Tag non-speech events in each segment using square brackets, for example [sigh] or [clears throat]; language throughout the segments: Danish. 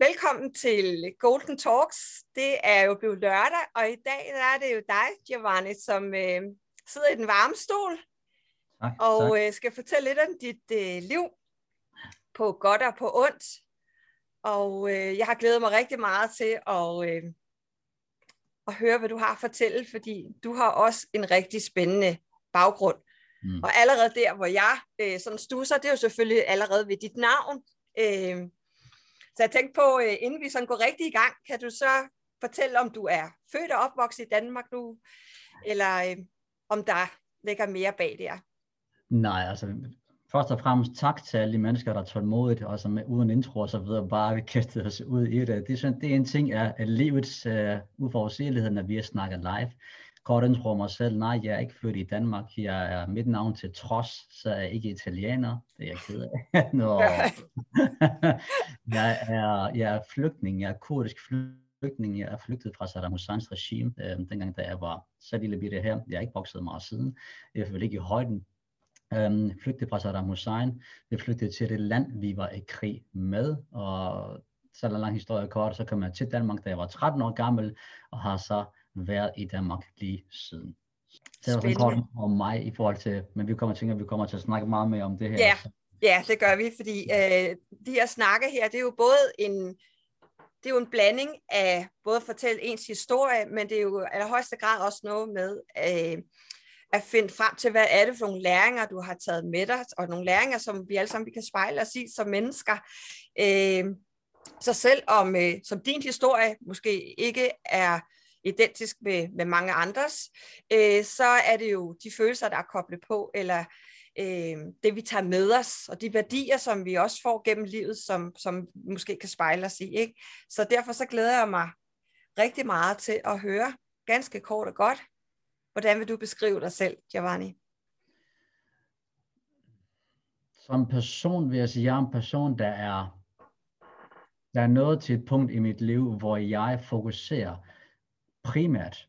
Velkommen til Golden Talks. Det er jo blevet lørdag, og i dag der er det jo dig, Giovanni, som øh, sidder i den varme stol Tak, og tak. øh, skal fortælle lidt om dit øh, liv på godt og på ondt. Og øh, jeg har glædet mig rigtig meget til at, øh, at høre, hvad du har at fortælle, fordi du har også en rigtig spændende baggrund. Mm. Og allerede der, hvor jeg øh, sådan stusser, det er jo selvfølgelig allerede ved dit navn. Øh, så jeg tænkte på, øh, inden vi sådan går rigtig i gang, kan du så fortælle, om du er født og opvokset i Danmark nu, eller øh, om der ligger mere bag der. Nej, altså først og fremmest tak til alle de mennesker, der er tålmodigt, og som uden intro og så videre bare vi kaste os ud i det. Det er, sådan, det er en ting af, livets uh, uforudsigelighed, når vi snakker live. Kort intro mig selv. Nej, jeg er ikke født i Danmark. Jeg er mit navn til trods, så er jeg ikke italiener. Det er jeg ked af. [laughs] Nå. [laughs] jeg, er, jeg er flygtning. Jeg er kurdisk flygtning. Jeg er flygtet fra Saddam Husseins regime, øh, dengang da jeg var så lille bitte her. Jeg er ikke vokset meget siden. Jeg er ikke i højden. Um, flygtede fra Saddam Hussein. Vi flygtede til det land, vi var i krig med. Og så er der en lang historie kort, så kom jeg til Danmark, da jeg var 13 år gammel, og har så været i Danmark lige siden. Det var sådan kort om mig i forhold til, men vi kommer til, at vi kommer til at snakke meget mere om det her. Ja, ja det gør vi, fordi øh, de her snakke her, det er jo både en, det er jo en blanding af både at fortælle ens historie, men det er jo i allerhøjeste grad også noget med øh, at finde frem til, hvad er det for nogle læringer, du har taget med dig, og nogle læringer, som vi alle sammen vi kan spejle os i som mennesker. Øh, så selvom øh, som din historie måske ikke er identisk med, med mange andres, øh, så er det jo de følelser, der er koblet på, eller øh, det vi tager med os, og de værdier, som vi også får gennem livet, som, som måske kan spejle os i. Ikke? Så derfor så glæder jeg mig rigtig meget til at høre, ganske kort og godt, hvordan vil du beskrive dig selv, Giovanni? Som person vil jeg sige, jeg er en person, der er, der er nået til et punkt i mit liv, hvor jeg fokuserer primært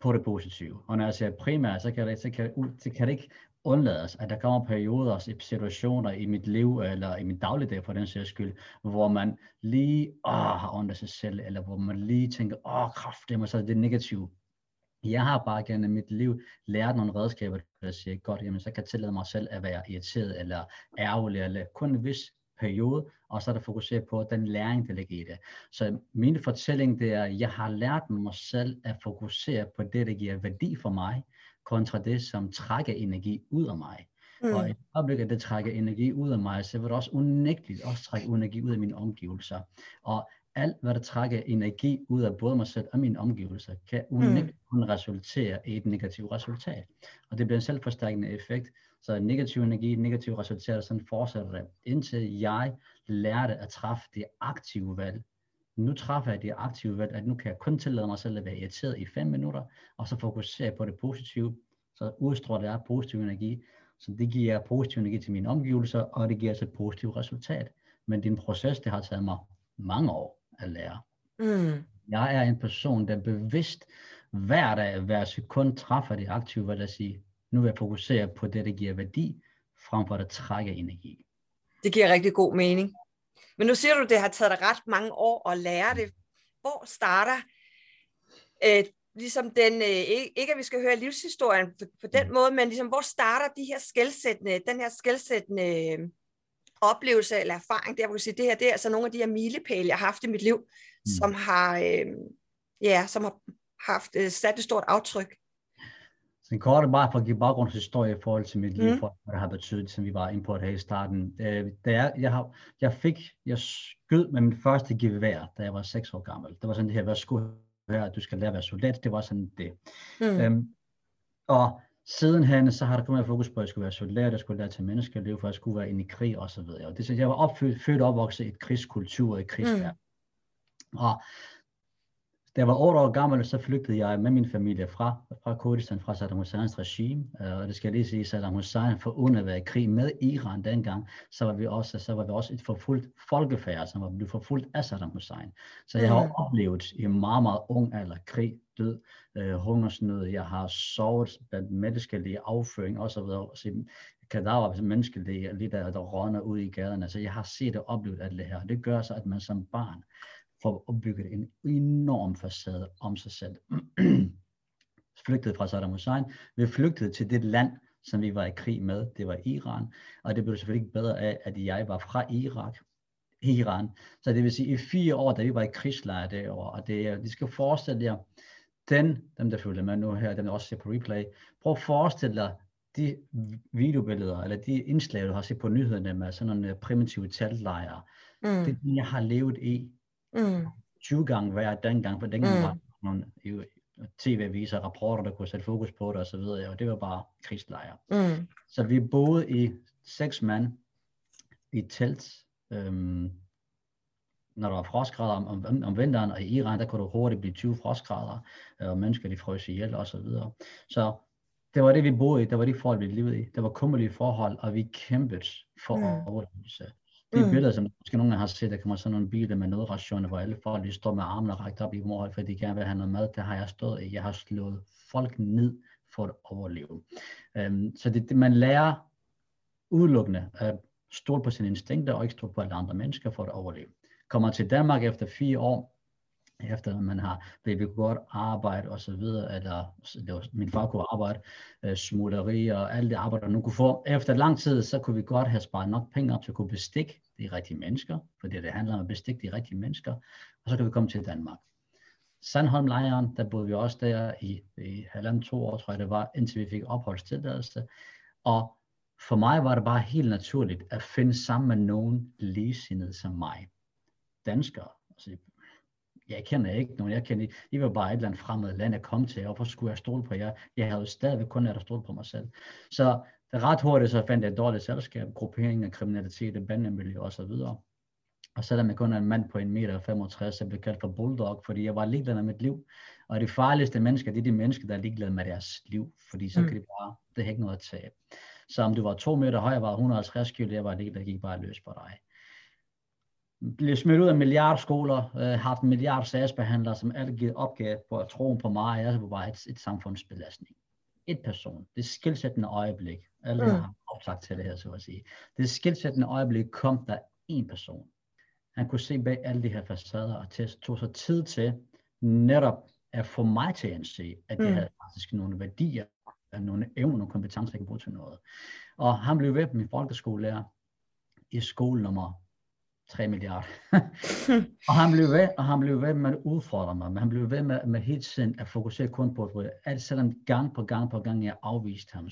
på det positive. Og når jeg siger primært, så kan det, så kan, så kan det ikke undlades, at der kommer perioder, og situationer i mit liv, eller i min dagligdag for den sags skyld, hvor man lige åh, har ondt af sig selv, eller hvor man lige tænker, åh kraft, det er så det negative. Jeg har bare gennem mit liv lært nogle redskaber, der siger, godt, jamen så kan jeg tillade mig selv at være irriteret, eller ærgerlig, eller kun en vis periode, og så er der fokuseret på den læring, der ligger i det. Så min fortælling, det er, at jeg har lært mig selv at fokusere på det, der giver værdi for mig, kontra det, som trækker energi ud af mig. Mm. Og i øjeblik, at det trækker energi ud af mig, så vil det også unægteligt også trække energi ud af mine omgivelser. Og alt, hvad der trækker energi ud af både mig selv og mine omgivelser, kan unægteligt mm. resultere i et negativt resultat. Og det bliver en selvforstærkende effekt. Så negativ energi, negativ resultater, sådan fortsætter det, indtil jeg lærte at træffe det aktive valg. Nu træffer jeg det aktive valg, at nu kan jeg kun tillade mig selv at være irriteret i 5 minutter, og så fokusere på det positive, så udstråler jeg positiv energi, så det giver positiv energi til mine omgivelser, og det giver altså et positivt resultat. Men det er en proces, det har taget mig mange år at lære. Mm. Jeg er en person, der bevidst hver dag, hver sekund træffer det aktive valg at sige, nu vil jeg fokusere på det, der giver værdi, frem for at trække energi. Det giver rigtig god mening. Men nu siger du, det har taget dig ret mange år at lære det. Hvor starter øh, ligesom den, øh, ikke at vi skal høre livshistorien på, på den måde, men ligesom, hvor starter de her skældsættende, den her skældsættende øh, oplevelse eller erfaring, der hvor du sige, det her, det er altså nogle af de her milepæle, jeg har haft i mit liv, mm. som har, øh, ja, som har haft øh, sat et stort aftryk. Så en kort bare for at give baggrundshistorie i forhold til mit liv, mm. for hvad det har betydet, som vi var inde på det her i starten. Øh, da jeg, jeg, har, jeg fik, jeg skød med min første gevær, da jeg var 6 år gammel. Det var sådan det her, hvad skulle her, at du skal lære at være soldat, det var sådan det. Mm. Øhm, og sidenhen, så har der kommet fokus på, at jeg skulle være soldat, jeg skulle lære til menneskeliv, for jeg skulle være inde i krig og så videre. Og det, så jeg var opfødt, født og opvokset i et krigskultur og et krigsværk. Mm. Og da jeg var 8 år gammel, så flygtede jeg med min familie fra, fra Kurdistan, fra Saddam Husseins regime. Og det skal jeg lige sige, Saddam Hussein for uden at være i krig med Iran dengang, så var vi også, så var vi også et forfulgt folkefærd, som var blevet forfulgt af Saddam Hussein. Så jeg har mm. oplevet i meget, meget ung alder krig, død, øh, hungersnød, jeg har sovet blandt menneskelige afføring osv. Så kadaver, mennesker, der, lige der, der rådner ud i gaderne. Så jeg har set og oplevet alt det her. Det gør så, at man som barn får opbygget en enorm facade om sig selv. [clears throat] flygtede fra Saddam Hussein. Vi flygtede til det land, som vi var i krig med. Det var Iran. Og det blev selvfølgelig ikke bedre af, at jeg var fra Irak. Iran. Så det vil sige, i fire år, da vi var i krigslejr derovre, og det, de skal forestille jer, den, dem der følger med nu her, dem der også ser på replay, prøv at forestille dig de videobilleder, eller de indslag, du har set på nyhederne med sådan nogle primitive teltlejre. Mm. Det er det, jeg har levet i mm. 20 gange hver dengang, for dengang mm. var nogle tv-aviser, rapporter, der kunne sætte fokus på det osv., og det var bare krigslejre. Mm. Så vi boede i seks mand i telt, øhm, når der var frostgrader om, om, om vinteren, og i Iran, der kunne du hurtigt blive 20 frostgrader, øh, og mennesker de frøs ihjel og så videre. Så det var det, vi boede i, det var de forhold, vi levede i. Det var kummerlige forhold, og vi kæmpede for mm. overlevelse. De mm. billeder, som måske nogen har set, der kommer sådan nogle biler med nødrationer, hvor alle folk de står med armene rækket op i mål, fordi de gerne vil have noget mad. Det har jeg stået i. Jeg har slået folk ned for at overleve. Um, så det, det, man lærer udelukkende at stole på sine instinkter og ikke stole på alle andre mennesker for at overleve. Kommer til Danmark efter fire år, efter man har blevet godt arbejde og så videre, eller det var, min far kunne arbejde, uh, og alt det arbejde, man nu kunne få. Efter lang tid, så kunne vi godt have sparet nok penge op til at kunne bestikke de rigtige mennesker, for det, det handler om at bestikke de rigtige mennesker, og så kan vi komme til Danmark. Sandholm-lejren, der boede vi også der i, i halvandet to år, tror jeg det var, indtil vi fik opholdstilladelse. Og for mig var det bare helt naturligt at finde sammen med nogen ligesindede som mig. Danskere. Altså, jeg kender ikke nogen, jeg kender, I var bare et eller andet fremmed land, jeg kom til, og hvorfor skulle jeg stole på jer? Jeg havde jo stadigvæk kun lært at stole på mig selv. Så det ret hurtigt så fandt jeg et dårligt selskab, gruppering af kriminalitet, bandemiljø og så videre. Og selvom jeg kun er en mand på 1,65 meter, så blev jeg kaldt for bulldog, fordi jeg var ligeglad med mit liv. Og de farligste mennesker, det er de mennesker, der er ligeglade med deres liv, fordi så mm. kan de bare, det har ikke noget at tage. Så om du var 2 meter høj, jeg var 150 kilo, jeg var ligeglad, der gik bare løs på dig blev smidt ud af milliardskoler, øh, haft en milliard sagsbehandlere, som alle givet opgave på at tro på mig, jeg var bare et, et samfundsbelastning. Et person, det skilsættende øjeblik, alle mm. har opsagt til det her, så at sige. Det skilsættende øjeblik kom der en person. Han kunne se bag alle de her facader, og tog sig tid til netop at få mig til at se, at det mm. havde faktisk nogle værdier, nogle evner, nogle kompetencer, jeg kan bruge til noget. Og han blev ved med min folkeskolelærer i skole nummer 3 milliarder. [laughs] og han blev ved, og han blev ved med at udfordre mig, men han blev ved med, med helt tiden at fokusere kun på det, alt selvom gang på gang på gang jeg afviste ham,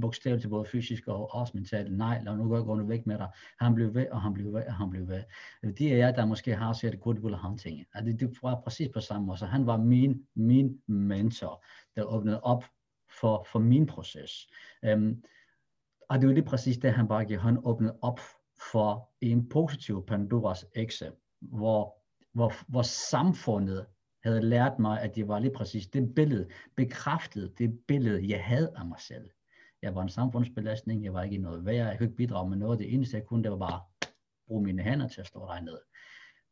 bogstaveligt til både fysisk og også mentalt, nej, lad nu gå nu væk med dig. Han blev ved, og han blev ved, og han blev ved. Det er jeg, der måske har set good will hunting. Altså, det var præcis på samme måde. Så han var min, min mentor, der åbnede op for, for min proces. Um, og det var lige præcis det, han bare gjorde. Han åbnede op for en positiv Pandoras ekse, hvor, hvor, hvor samfundet havde lært mig, at det var lige præcis det billede, bekræftede det billede, jeg havde af mig selv. Jeg var en samfundsbelastning, jeg var ikke noget værd, jeg kunne ikke bidrage med noget. Det eneste jeg kunne, det var bare bruge mine hænder til at stå ned.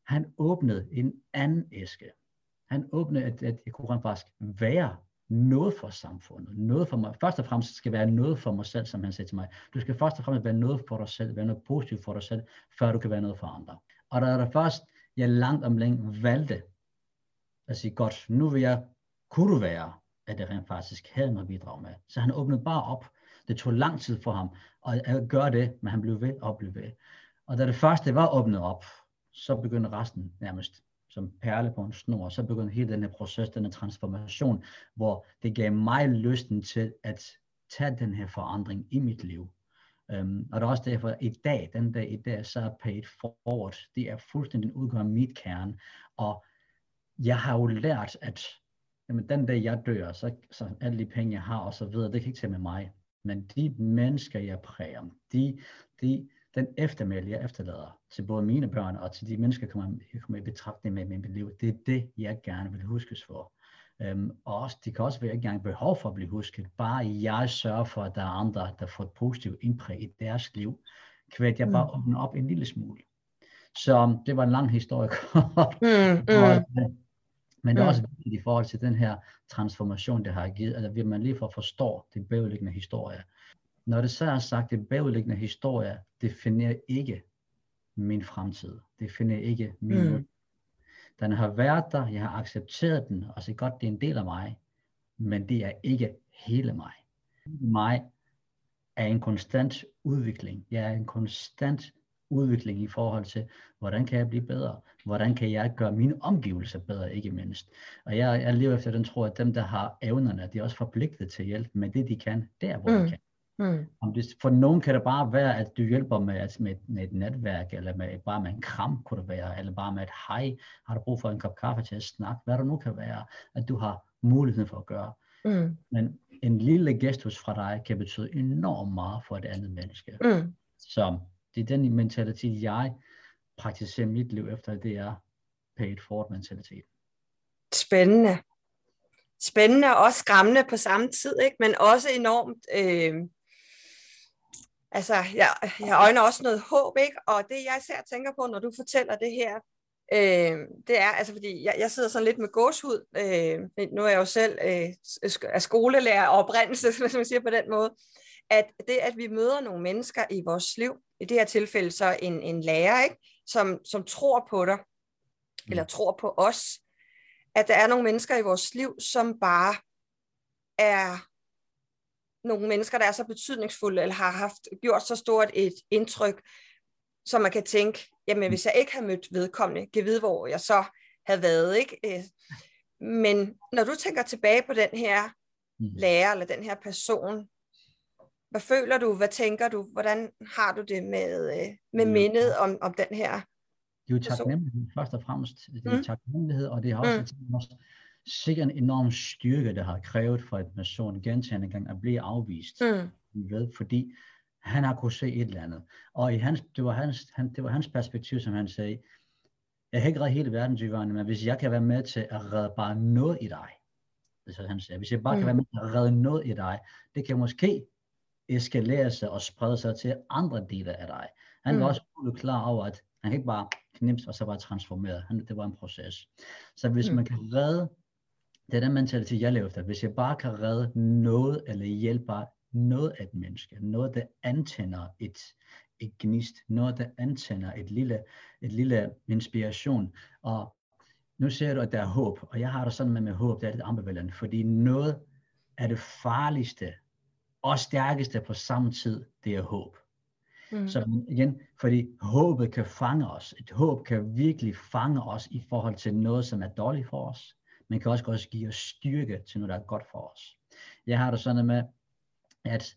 Han åbnede en anden æske. Han åbnede, at, at jeg kunne faktisk være noget for samfundet, noget for mig. Først og fremmest skal være noget for mig selv, som han sagde til mig. Du skal først og fremmest være noget for dig selv, være noget positivt for dig selv, før du kan være noget for andre. Og der er der først, jeg langt om længe valgte at sige, godt, nu vil jeg, kunne du være, at det rent faktisk havde noget bidrag med. Så han åbnede bare op. Det tog lang tid for ham at gøre det, men han blev ved og blev ved. Og da det første var åbnet op, så begyndte resten nærmest som perle på en snor, så begyndte hele den her proces, den her transformation, hvor det gav mig lysten til at tage den her forandring i mit liv. Um, og det er også derfor, i dag, den dag i dag, så er paid forward, det er fuldstændig udgør mit kerne, og jeg har jo lært, at jamen, den dag jeg dør, så, så alle de penge, jeg har og så videre, det kan ikke tage med mig. Men de mennesker, jeg præger, de, de, den eftermæl, jeg efterlader til både mine børn og til de mennesker, jeg kommer, jeg kommer i betragtning med i mit liv, det er det, jeg gerne vil huskes for. Um, og også, det kan også være, at jeg ikke engang behov for at blive husket. Bare jeg sørger for, at der er andre, der får et positivt indpræg i deres liv, kvært jeg bare mm. åbner op en lille smule. Så det var en lang historie. [laughs] mm, mm. Men det er også vigtigt i forhold til den her transformation, det har givet, at man lige for forstå det bagvedliggende historie, når det så er sagt, det bagudliggende historie definerer ikke min fremtid. Det definerer ikke min mm. Den har været der, jeg har accepteret den, og så godt, det er en del af mig, men det er ikke hele mig. Mig er en konstant udvikling. Jeg er en konstant udvikling i forhold til, hvordan kan jeg blive bedre? Hvordan kan jeg gøre mine omgivelser bedre, ikke mindst? Og jeg, jeg lever efter den tro, at dem, der har evnerne, de er også forpligtet til hjælp med det, de kan, der hvor mm. de kan. Mm. Om det, for nogen kan det bare være, at du hjælper med, med, med et netværk, eller med, bare med en kram, kunne det være, eller bare med et hej, har du brug for en kop kaffe til at snakke, hvad det nu kan være, at du har muligheden for at gøre. Mm. Men en lille gestus fra dig kan betyde enormt meget for et andet menneske. Mm. Så det er den mentalitet, jeg praktiserer mit liv efter, det er pay it forward mentalitet. Spændende. Spændende og også skræmmende på samme tid, ikke? men også enormt øh, altså, jeg, jeg øjner også noget håb, ikke? Og det, jeg især tænker på, når du fortæller det her, øh, det er, altså, fordi jeg, jeg sidder sådan lidt med gåshud. Øh, nu er jeg jo selv øh, af skolelærer og oprindelse, [laughs] hvis man siger på den måde, at det, at vi møder nogle mennesker i vores liv, i det her tilfælde så en, en lærer, ikke? Som, som tror på dig, eller tror på os, at der er nogle mennesker i vores liv, som bare er nogle mennesker, der er så betydningsfulde, eller har haft gjort så stort et indtryk, så man kan tænke, jamen hvis jeg ikke havde mødt vedkommende, kan vide, hvor jeg så havde været. Ikke? Øh, men når du tænker tilbage på den her mm. lærer, eller den her person, hvad føler du, hvad tænker du, hvordan har du det med, øh, med mindet om, om den her Det er jo taknemmelighed først og fremmest. Det er mm. taknemmelighed, og det har også, mm. også sikkert en enorm styrke, der har krævet for en person gentagende gang at blive afvist. Mm. Ved, fordi han har kunnet se et eller andet. Og i hans, det, var hans, han, det var hans perspektiv, som han sagde, jeg kan ikke redde hele verden, Giovanni, men hvis jeg kan være med til at redde bare noget i dig, det er han siger, hvis jeg bare mm. kan være med til at redde noget i dig, det kan måske eskalere sig og sprede sig til andre dele af dig. Han mm. var også fuldt klar over, at han kan ikke bare knipse og så bare transformere. Han, det var en proces. Så hvis mm. man kan redde det er den mentalitet, jeg lever efter. Hvis jeg bare kan redde noget, eller hjælpe noget af et menneske, noget, der antænder et, et gnist, noget, der antænder et lille, et lille inspiration. Og nu ser du, at der er håb, og jeg har det sådan med, med håb, det er lidt ambivalent, fordi noget af det farligste og stærkeste på samme tid, det er håb. Mm. Så igen, fordi håbet kan fange os. Et håb kan virkelig fange os i forhold til noget, som er dårligt for os men kan også godt give os styrke til noget, der er godt for os. Jeg har det sådan med, at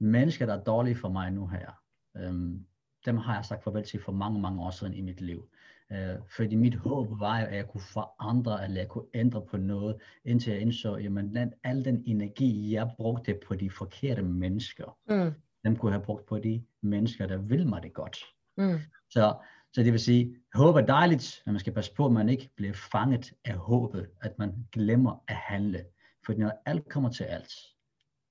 mennesker, der er dårlige for mig nu her, øhm, dem har jeg sagt farvel til for mange, mange år siden i mit liv. Øh, fordi mit håb var at jeg kunne forandre, eller jeg kunne ændre på noget, indtil jeg indså, den, al den energi, jeg brugte på de forkerte mennesker, mm. dem kunne jeg have brugt på de mennesker, der vil mig det godt. Mm. Så så det vil sige, håb er dejligt, men man skal passe på, at man ikke bliver fanget af håbet, at man glemmer at handle. For når alt kommer til alt,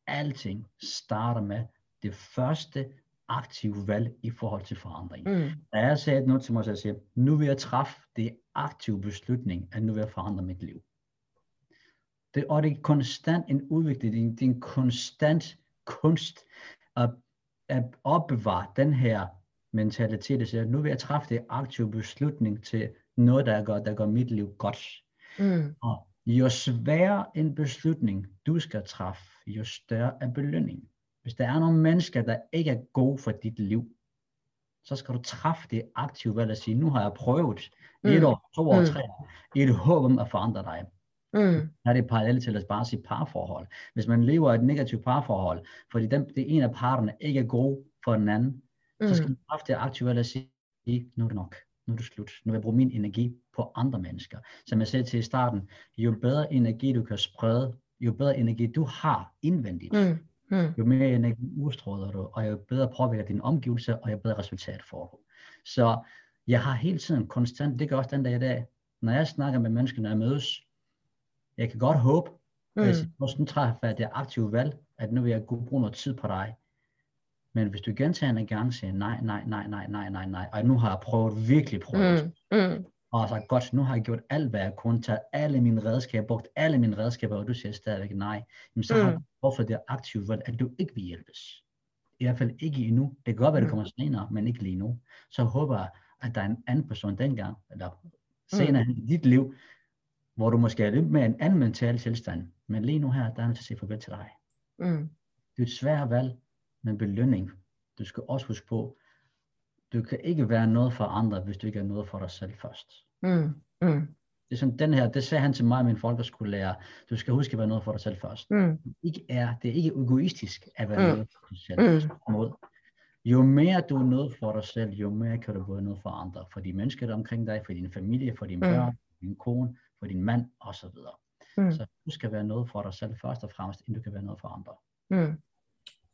alting starter med det første aktive valg i forhold til forandring. Mm. Da jeg sagde noget til mig, så jeg siger, nu vil jeg træffe det aktive beslutning, at nu vil jeg forandre mit liv. Det, og det er konstant en udvikling, det er, det er en konstant kunst at, at opbevare den her mentalitet, der siger, nu vil jeg træffe det aktive beslutning til noget, der gør, der gør mit liv godt. Mm. Og jo sværere en beslutning du skal træffe, jo større er belønning. Hvis der er nogle mennesker, der ikke er gode for dit liv, så skal du træffe det aktive valg at sige, nu har jeg prøvet mm. et år, to år, mm. tre år, i et håb om at forandre dig. Mm. Der er det parallelt til at bare sige parforhold. Hvis man lever et negativt parforhold, fordi den, det en af parterne ikke er god for den anden, mm. så skal man træffe det aktuelle og sige, nu er det nok, nu er det slut, nu vil jeg bruge min energi på andre mennesker. Som jeg sagde til i starten, jo bedre energi du kan sprede, jo bedre energi du har indvendigt, mm. Mm. jo mere energi udstråler du, og jo bedre påvirker din omgivelser, og jo bedre resultat får du. Så jeg har hele tiden konstant, det gør også den dag i dag, når jeg snakker med mennesker, når jeg mødes, jeg kan godt håbe, mm. hvis jeg sådan træffer det aktive valg, at nu vil jeg bruge noget tid på dig, men hvis du gentagende gang siger nej, nej, nej, nej, nej, nej, nej, og nu har jeg prøvet, virkelig prøvet, mm, mm. og sagt, godt, nu har jeg gjort alt, hvad jeg kunne, taget alle mine redskaber, brugt alle mine redskaber, og du siger stadigvæk nej, jamen, så mm. har du hvorfor det er aktivt valg, at du ikke vil hjælpes. I hvert fald ikke endnu. Det kan godt være, det Mm. kommer senere, men ikke lige nu. Så håber jeg, at der er en anden person dengang, eller senere i dit liv, hvor du måske er lidt med en anden mental tilstand. Men lige nu her, der er nødt til at sige farvel til dig. Mm. Det er et svært valg, men belønning. Du skal også huske på, du kan ikke være noget for andre, hvis du ikke er noget for dig selv først. Mm. Mm. Det er sådan den her, det sagde han til mig, min folkeskolelærer. Du skal huske at være noget for dig selv først. Mm. Ikke er, det er ikke egoistisk at være Mm. noget for dig selv. Mm. Mod. Jo mere du er noget for dig selv, jo mere kan du være noget for andre. For de mennesker, der er omkring dig, for din familie, for dine Mm. børn, for din kone, for din mand osv. Mm. Så du skal være noget for dig selv først og fremmest, inden du kan være noget for andre. Mm.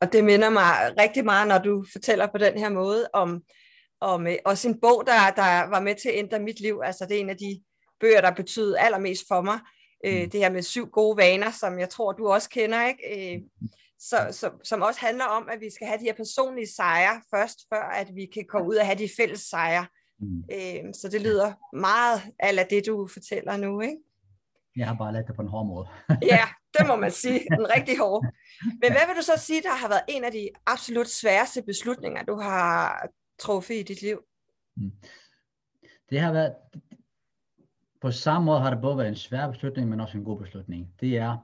Og det minder mig rigtig meget, når du fortæller på den her måde om, om øh, også en bog, der, der var med til at ændre mit liv. Altså det er en af de bøger, der betyder allermest for mig. Øh, Mm. det her med syv gode vaner, som jeg tror, du også kender, ikke? Øh, så, så, som også handler om, at vi skal have de her personlige sejre først, før at vi kan komme ud og have de fælles sejre. Mm. Øh, så det lyder meget af det, du fortæller nu, ikke? Jeg har bare lært det på en hård måde. [laughs] Ja, det må man sige. Den rigtig hårde. Men hvad vil du så sige, der har været en af de absolut sværeste beslutninger, du har truffet i dit liv? Det har været, på samme måde har det både været en svær beslutning, men også en god beslutning. Det er,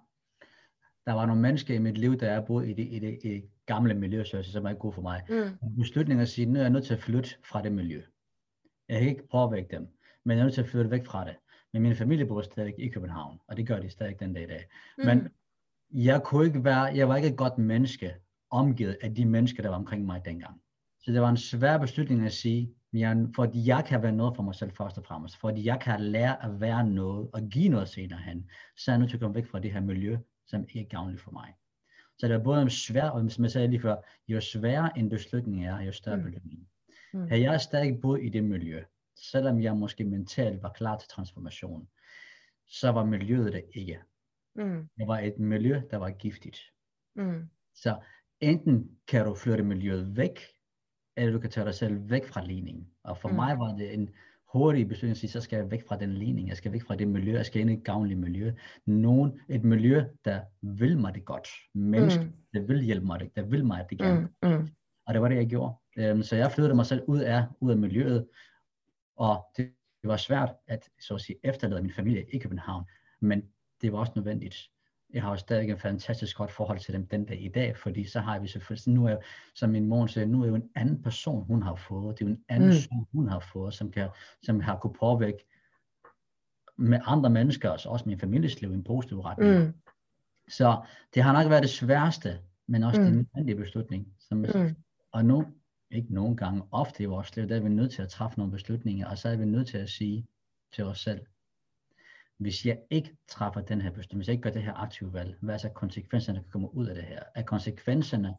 der var nogle mennesker i mit liv, der er boet i det, i det, i det gamle miljø, så som er ikke god for mig. Mm. Beslutningen at sige, nu er jeg nødt til at flytte fra det miljø. Jeg kan ikke påvirke dem, men jeg er nødt til at flytte væk fra det. Men min familie bor stadig i København, og det gør de stadig den dag i dag. Men jeg kunne ikke være, jeg var ikke et godt menneske, omgivet af de mennesker, der var omkring mig dengang. Så det var en svær beslutning at sige, jeg, fordi jeg kan være noget for mig selv først og fremmest, fordi jeg kan lære at være noget og give noget senere hen, så er jeg nødt til at komme væk fra det her miljø, som ikke er gavnligt for mig. Så det er både en svær, og som jeg sagde lige før, jo sværere en beslutning er, jo større Mm. belønning. Mm. Havde jeg stadig boet i det miljø, selvom jeg måske mentalt var klar til transformation, så var miljøet det ikke. Mm. Det var et miljø, der var giftigt. Mm. Så enten kan du flytte miljøet væk, eller du kan tage dig selv væk fra ligningen. Og for Mm. mig var det en hurtig beslutning at sige, så skal jeg væk fra den ligning, jeg skal væk fra det miljø, jeg skal ind i et gavnligt miljø. Nogen, et miljø, der vil mig det godt. Mennesker, Mm. der vil hjælpe mig det, der vil mig det gerne. Mm. Mm. Og det var det, jeg gjorde. Øhm, så jeg flyttede mig selv ud af, ud af miljøet, og det, det var svært at, så at sige, efterlade min familie i København, men det var også nødvendigt. Jeg har jo stadig et fantastisk godt forhold til dem den dag i dag, fordi så har vi selvfølgelig, nu er, som min mor siger, nu er jo en anden person, hun har fået, det er jo en anden Mm. mm. son, hun har fået, som, kan, som har kunne påvirke med andre mennesker, altså også min families liv i en positiv retning. Mm. Så det har nok været det sværeste, men også mm. den nødvendige beslutning. Som, Mm. og nu, ikke nogle gange, ofte i vores liv, der er vi nødt til at træffe nogle beslutninger, og så er vi nødt til at sige til os selv, hvis jeg ikke træffer den her beslutning, hvis jeg ikke gør det her aktive valg, hvad er så konsekvenserne, der kommer ud af det her? Er konsekvenserne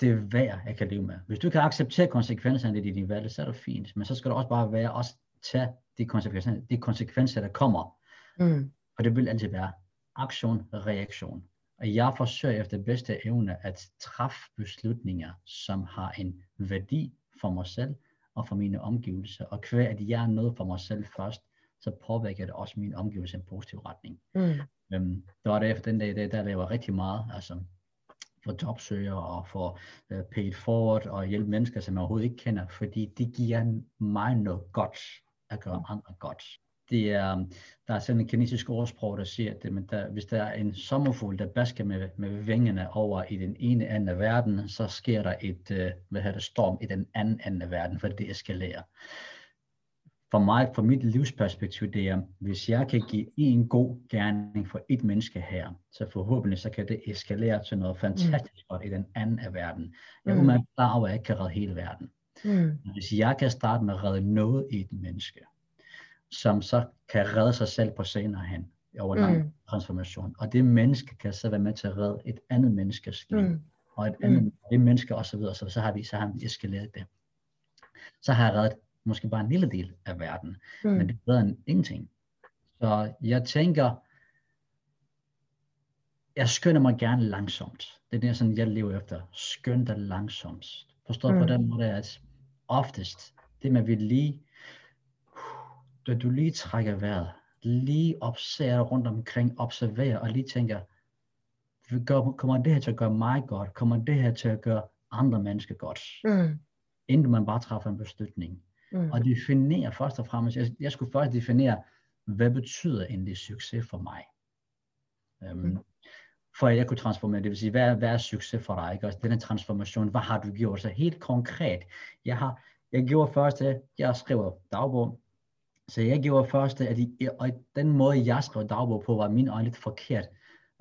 det er værd, jeg kan leve med? Hvis du kan acceptere konsekvenserne i dit valg, så er det fint, men så skal du også bare være, også tage de konsekvenser, de konsekvenser der kommer, Mm. og det vil altid være aktion, reaktion. Og jeg forsøger efter bedste evne at træffe beslutninger, som har en værdi for mig selv og for mine omgivelser. Og hver at jeg er noget for mig selv først, så påvirker det også min omgivelser i en positiv retning. Mm. Øhm, det var det efter den dag, der, der laver rigtig meget, altså for jobsøgere og for uh, paid forward og hjælpe mennesker, som jeg overhovedet ikke kender, fordi det giver mig noget godt at gøre andre godt. Det er, der er sådan en kinesisk ordsprog, der siger, at det, men der, hvis der er en sommerfugl, der basker med, med vingerne over i den ene ende af verden, så sker der et uh, hvad hedder det, storm i den anden ende af verden, for det eskalerer. For mig, for mit livsperspektiv, det er, hvis jeg kan give en god gerning for et menneske her, så forhåbentlig så kan det eskalere til noget fantastisk godt i den anden af verden. Jeg er Mm. klar over, at jeg ikke kan redde hele verden. Mm. Hvis jeg kan starte med at redde noget i et menneske, som så kan redde sig selv på senere hen, over lang Mm. transformation, og det menneske kan så være med til at redde et andet menneskes liv, Mm. og et andet det menneske osv., så, så, så har vi så har vi eskaleret det. Så har jeg reddet måske bare en lille del af verden, mm. men Mm. det er bedre end ingenting. Så jeg tænker, jeg skynder mig gerne langsomt. Det er det, sådan, jeg lever efter. Skynd dig langsomt. Forstår mm. på Mm. den måde, at oftest, det med, at vi lige, da du lige trækker vejret, lige observerer rundt omkring, observerer og lige tænker, gør, kommer det her til at gøre mig godt? Kommer det her til at gøre andre mennesker godt, Mm. inden man bare træffer en beslutning. Mm. Og definere først og fremmest, jeg, jeg skulle først definere, hvad betyder egentlig succes for mig? Um, Mm. For at jeg kunne transformere, det vil sige, hvad, hvad er succes for dig? Ikke? Også denne transformation, hvad har du gjort? Så helt konkret, jeg har, jeg gjorde først, at jeg skrev dagbog, så jeg gjorde først, at I, og den måde, jeg skrev dagbog på, var min øjne lidt forkert,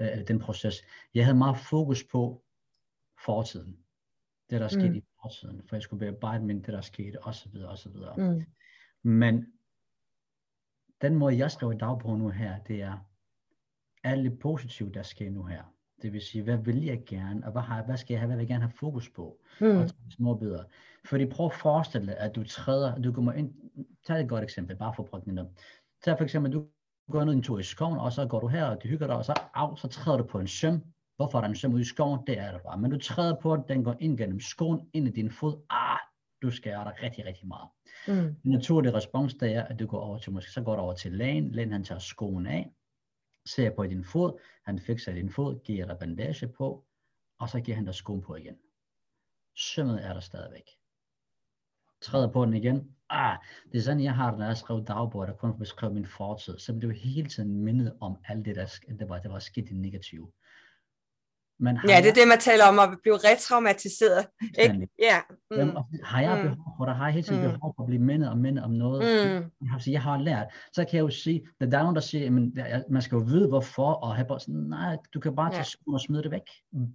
øh, den proces. Jeg havde meget fokus på fortiden. Det, der skete Mm. i fortiden, for jeg skulle bearbejde min, det, der skete, osv. osv. Mm. Men den måde, jeg skriver dagbog nu her, det er alt det positive, der sker nu her. Det vil sige, hvad vil jeg gerne, og hvad, har, hvad skal jeg have, hvad vil jeg gerne have fokus på? Mm. Og tage små bidder. Fordi prøv at forestille dig, at du træder, du kommer ind, tag et godt eksempel, bare for at prøve det Tag for eksempel, du går ned en tur i skoven, og så går du her, og du hygger dig, og så, au, så træder du på en søm. Hvorfor er der en søm ude i skoven? Det er der bare. Men du træder på den, den går ind gennem skoven, ind i din fod. Ah, du skærer dig rigtig, rigtig meget. Mm. En naturlig respons, det er, at du går over til, måske så går du over til lægen, lægen han tager skoen af, ser på din fod, han fikser din fod, giver dig bandage på, og så giver han dig skoen på igen. Sømmet er der stadigvæk. Træder på den igen. Ah, det er sådan, jeg har det, når jeg skrev dagbog, der kun beskrev min fortid. Så blev jeg hele tiden mindet om alt det, der, det var, det var sket i negativt. Men har Ja, det er jeg- det, man taler om at blive retraumatiseret. Ikke? Ja. Jamen, Mm. og har jeg Mm. behov for det? Har jeg hele tiden Mm. behov for at blive mindet og mindet om noget? Mm. Jeg har, jeg har lært. Så kan jeg jo sige, at der er nogen, der siger, at man skal jo vide hvorfor, og have bare sådan, nej, du kan bare tage Ja. og smide det væk.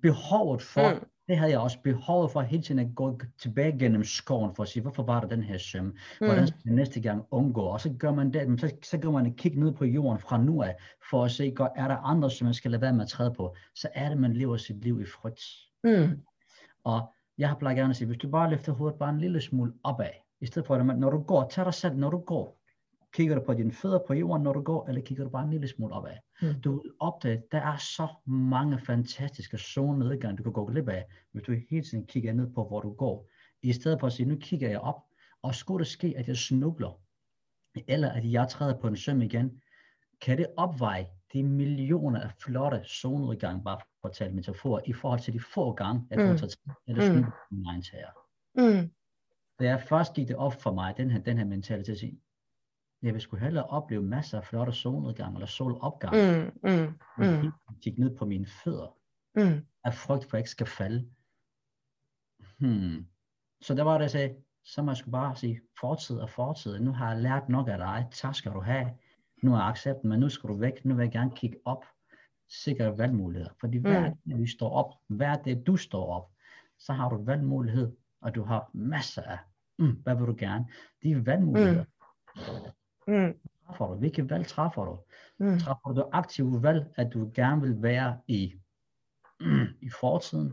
Behovet for, Mm. Det havde jeg også, behovet for hele tiden at gå tilbage gennem skoven, for at sige, hvorfor var der den her søm? Hvordan Mm. skal jeg næste gang undgå? Og så gør man det, så, så gør man et kig ned på jorden fra nu af, for at se, er der andre, som man skal lade være med at træde på? Så er det, man lever sit liv i frygt. Mm. Og jeg har plejer gerne at sige, hvis du bare løfter hovedet bare en lille smule opad, i stedet for at når du går, tag dig selv, når du går, kigger du på dine fødder på jorden, når du går, eller kigger du bare en lille smule opad. Mm. Du vil opdage, der er så mange fantastiske solnedgange, du kan gå glip af, hvis du hele tiden kigger ned på, hvor du går. I stedet for at sige, nu kigger jeg op, og skulle det ske, at jeg snubler, eller at jeg træder på en søm igen, kan det opveje de millioner af flotte solnedgange, bare for at tale metafor, i forhold til de få gange, jeg Mm. kunne tage eller Mm. snuble min egen tager. Mm. Da jeg først gik det op for mig, den her, den her mentalitet, at sige, jeg vil sgu hellere opleve masser af flotte solnedgang eller solopgang, mm. Mm. Mm. mm. Mm. kigge ned på mine fødder, Mm. af frygt for, at jeg ikke skal falde. Hmm. Så der var det, jeg sagde, så må jeg skulle bare sige, fortid og fortid. Nu har jeg lært nok af dig. Tak skal du have. Nu er jeg accepten, men nu skal du væk. Nu vil jeg gerne kigge op. Sikre valgmuligheder. Fordi hver dag vi står op, hver dag du står op, så har du valgmulighed, og du har masser af, mm, hvad vil du gerne? De valgmuligheder Mm. Træffer du. Hvilke valg træffer du? Mm. Træffer du aktive valg, at du gerne vil være i, [clears throat] i fortiden,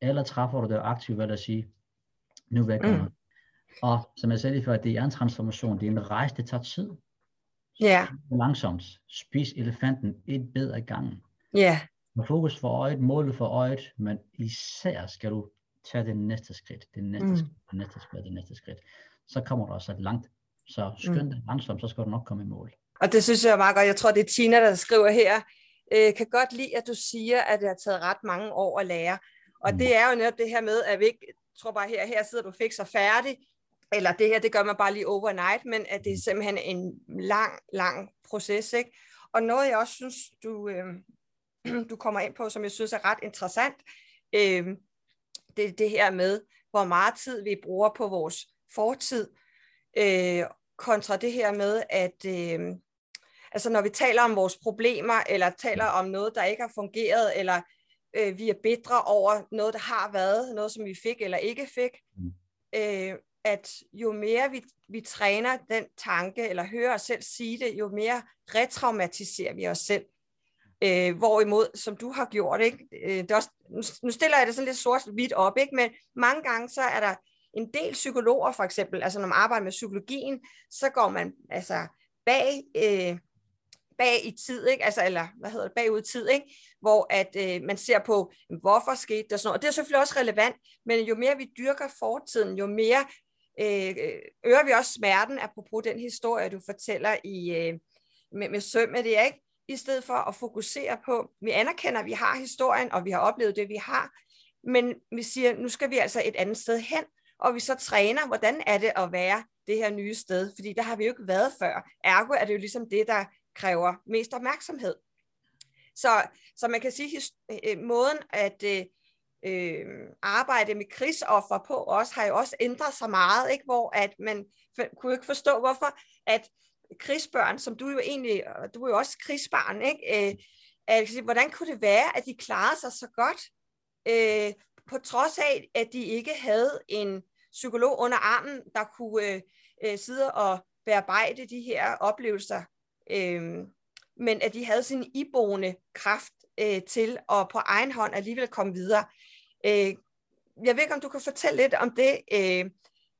eller træffer du det aktive valg at sige, nu vil jeg gøre Mm. Og som jeg sagde lige før, det er en transformation, det er en rejse, det tager tid. Ja. Langsomt. Spis elefanten et bid ad gangen. Ja. Med fokus for øjet, målet for øjet, men især skal du tage det næste skridt, det næste Mm. skridt, det næste skridt, det næste skridt. Så kommer du også et langt. Så skynd dig langsomt, så skal du nok komme i mål. Og det synes jeg er meget godt. Jeg tror, det er Tina, der skriver her. Øh, kan godt lide, at du siger, at det har taget ret mange år at lære. Og Mm. det er jo netop det her med, at vi ikke tror bare her, her sidder du og færdig, eller det her, det gør man bare lige overnight, men at det er simpelthen en lang, lang proces. Ikke? Og noget, jeg også synes, du, øh, [clears throat] du kommer ind på, som jeg synes er ret interessant, øh, det er det her med, hvor meget tid vi bruger på vores fortid, øh, kontra det her med, at øh, altså når vi taler om vores problemer, eller taler om noget, der ikke har fungeret, eller øh, vi er bedre over noget, der har været, noget, som vi fik eller ikke fik, Mm. øh, at jo mere vi, vi træner den tanke, eller hører os selv sige det, jo mere retraumatiserer vi os selv. Øh, hvorimod, som du har gjort, ikke? Øh, det er også, nu, stiller jeg det sådan lidt sort-hvidt op, ikke? men mange gange så er der en del psykologer for eksempel, altså når man arbejder med psykologien, så går man altså bag, øh, bag i tid, ikke? Altså, eller hvad hedder det, bagud i tid, ikke? hvor at øh, man ser på, hvorfor skete det sådan noget. Og det er selvfølgelig også relevant, men jo mere vi dyrker fortiden, jo mere øh, øh øger vi også smerten, apropos den historie, du fortæller i, øh, med, med sømmet, det ikke? I stedet for at fokusere på, vi anerkender, at vi har historien, og vi har oplevet det, vi har, men vi siger, nu skal vi altså et andet sted hen, og vi så træner, hvordan er det at være det her nye sted, fordi der har vi jo ikke været før. Ergo er det jo ligesom det, der kræver mest opmærksomhed. Så, så man kan sige, at øh, øh, måden at øh, øh arbejde med krigsoffer på også har jo også ændret sig meget, ikke? hvor at man kunne ikke forstå, hvorfor at krigsbørn, som du jo egentlig, du er jo også krigsbarn, ikke? Øh, at, hvordan kunne det være, at de klarede sig så godt, øh, på trods af, at de ikke havde en psykolog under armen, der kunne øh, øh, sidde og bearbejde de her oplevelser, øh, men at de havde sin iboende kraft øh, til at på egen hånd alligevel komme videre. Øh, jeg ved ikke, om du kan fortælle lidt om det, øh,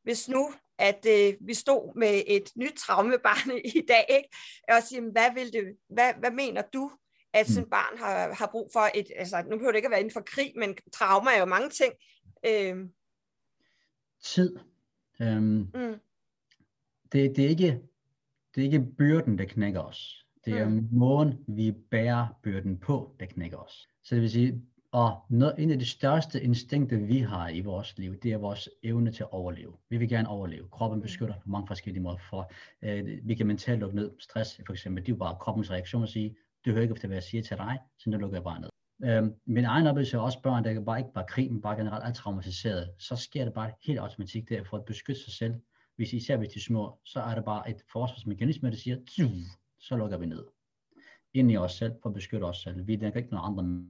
hvis nu at øh, vi stod med et nyt traumebarn [laughs] i dag, ikke? og siger, hvad, vil det, hvad, hvad mener du, at sådan et mm. barn har, har brug for et, altså nu behøver det ikke at være inden for krig, men trauma er jo mange ting. Øh. Tid. Øhm, mm. det, det, er ikke, det er ikke byrden, der knækker os. Det er mm. måden, vi bærer byrden på, der knækker os. Så det vil sige, og noget, en af de største instinkter, vi har i vores liv, det er vores evne til at overleve. Vi vil gerne overleve. Kroppen beskytter på mange forskellige måder. For, øh, vi kan mentalt lukke ned. Stress for eksempel, det er jo bare kroppens reaktion at sige, du hører ikke efter, hvad jeg siger til dig, så nu lukker jeg bare ned. Øhm, min egen oplevelse er også børn, der bare ikke bare krig, men bare generelt er traumatiseret. Så sker det bare helt automatik der for at beskytte sig selv. Hvis især hvis de er små, så er det bare et forsvarsmekanisme, der siger, så lukker vi ned. Ind i os selv for at beskytte os selv. Vi er ikke nogen andre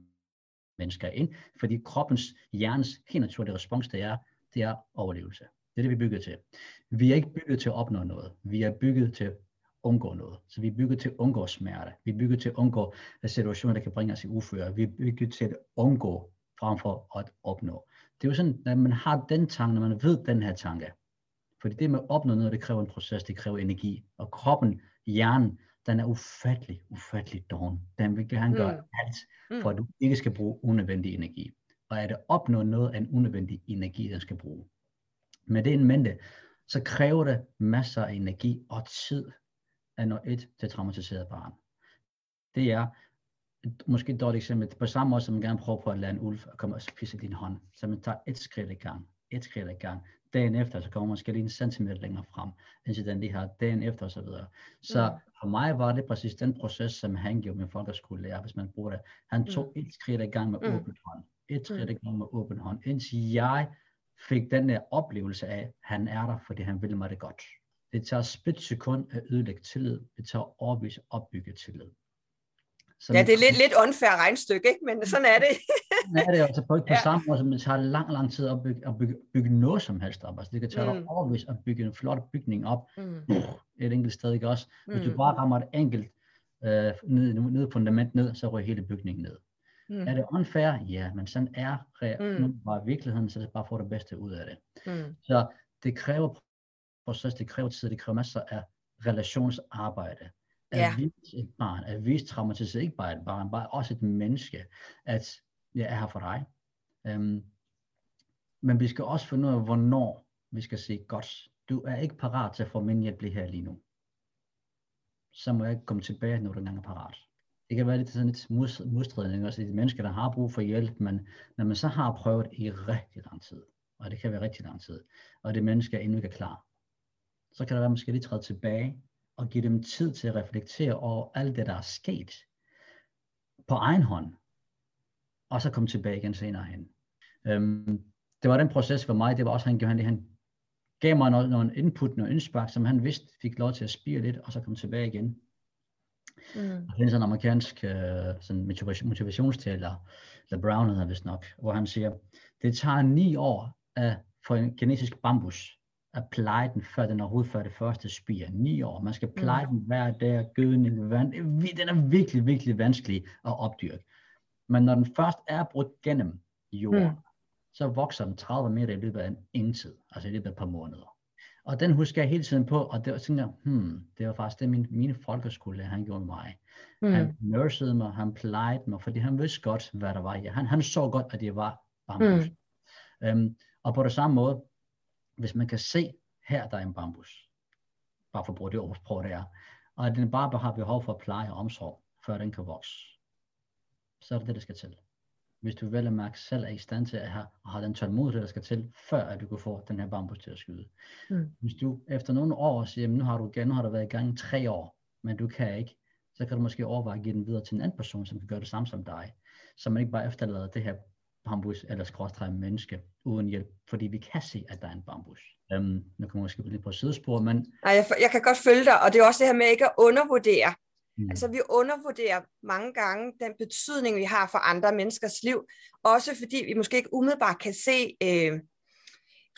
mennesker ind, fordi kroppens, hjernens helt naturlige respons, det er, det er overlevelse. Det er det, vi er bygget til. Vi er ikke bygget til at opnå noget. Vi er bygget til undgå noget. Så vi er bygget til at undgå smerte. Vi er bygget til at undgå situationer, der kan bringe os i uføre. Vi er bygget til at undgå frem for at opnå. Det er jo sådan, at man har den tanke, når man ved den her tanke. Fordi det med at opnå noget, det kræver en proces, det kræver energi. Og kroppen, hjernen, den er ufattelig, ufattelig doven. Den vil gerne gøre mm. alt, mm. for at du ikke skal bruge unødvendig energi. Og er det opnå noget af en unødvendig energi, den skal bruge. Med det en mente, så kræver det masser af energi og tid at nå et til traumatiseret barn. Det er måske et dårligt eksempel. På samme måde som man gerne prøver på at lade en ulv komme og spise din hånd. Så man tager et skridt i gang, et skridt i gang. Dagen efter, så kommer man måske lige en centimeter længere frem, indtil den lige har dagen efter osv. Så, videre. så mm for mig var det præcis den proces, som han gjorde med folkeskolelærer, hvis man bruger det. Han tog mm. et skridt i gang med mm. åben hånd. Et skridt i mm. gang med åben hånd. Indtil jeg fik den der oplevelse af, at han er der, fordi han vil mig det godt. Det tager split sekund at ødelægge tillid. Det tager overvis at opbygge tillid. Så ja, det er lidt, lidt unfair regnstykke, ikke? men sådan er det. det er altså på, på [laughs] ja. samme måde, som det tager lang, lang tid at bygge, at bygge, bygge noget som helst op. Altså det kan tage mm. overvis at bygge en flot bygning op, mm. et enkelt sted, ikke også? Hvis mm. du bare rammer et enkelt øh, ned, ned fundament ned, så ryger hele bygningen ned. Mm. Er det unfair? Ja, men sådan er mm. nu bare virkeligheden, så det bare får det bedste ud af det. Mm. Så det kræver proces, det kræver tid, det kræver masser af relationsarbejde at ja. vise et barn, at vise traumatiseret, ikke bare et barn, bare også et menneske, at jeg er her for dig. Um, men vi skal også finde ud af, hvornår vi skal sige, godt, du er ikke parat til at få min hjælp her lige nu. Så må jeg komme tilbage, når du er parat. Det kan være lidt sådan lidt modstridende, også de mennesker, der har brug for hjælp, men når man så har prøvet i rigtig lang tid, og det kan være rigtig lang tid, og det menneske er endnu ikke klar, så kan det være, at man skal lige træde tilbage og give dem tid til at reflektere over alt det, der er sket på egen hånd, og så komme tilbage igen senere hen. Øhm, det var den proces for mig, det var også, han, han, han gav mig noget, noget input, noget indspark, som han vidste fik lov til at spire lidt, og så komme tilbage igen. Mm. Det er sådan en amerikansk uh, sådan motivationstaler, eller Brown hedder vist nok, hvor han siger, det tager ni år at få en genetisk bambus at pleje den, før den overhovedet før det første spir. Ni år. Man skal pleje mm. den hver dag, gødning, vand. Den er virkelig, virkelig vanskelig at opdyrke. Men når den først er brudt gennem jorden, mm. så vokser den 30 meter i løbet af en ingen tid, altså i løbet af et par måneder. Og den husker jeg hele tiden på, og det var sådan, jeg, hmm, det var faktisk det, min, mine folkeskole, han gjorde mig. Mm. Han nursede mig, han plejede mig, fordi han vidste godt, hvad der var i. Han, han så godt, at det var bambus. Mm. Um, og på det samme måde, hvis man kan se, her der er en bambus, bare for at bruge det ordsprog der, og at den bare har behov for at pleje og omsorg, før den kan vokse, så er det det, der skal til. hvis du vel at mærke selv er i stand til at have, at have den tålmodighed, der skal til, før at du kan få den her bambus til at skyde. Mm. Hvis du efter nogle år siger, nu har du, nu har du været i gang i tre år, men du kan ikke, så kan du måske overveje at give den videre til en anden person, som kan gøre det samme som dig. Så man ikke bare efterlader det her bambus eller skråstrej menneske uden hjælp, fordi vi kan se, at der er en bambus. Um, nu kommer jeg måske lidt på sidespor, men... Nej, jeg, jeg kan godt følge dig, og det er også det her med ikke at undervurdere. Mm. Altså vi undervurderer mange gange den betydning, vi har for andre menneskers liv, også fordi vi måske ikke umiddelbart kan se øh,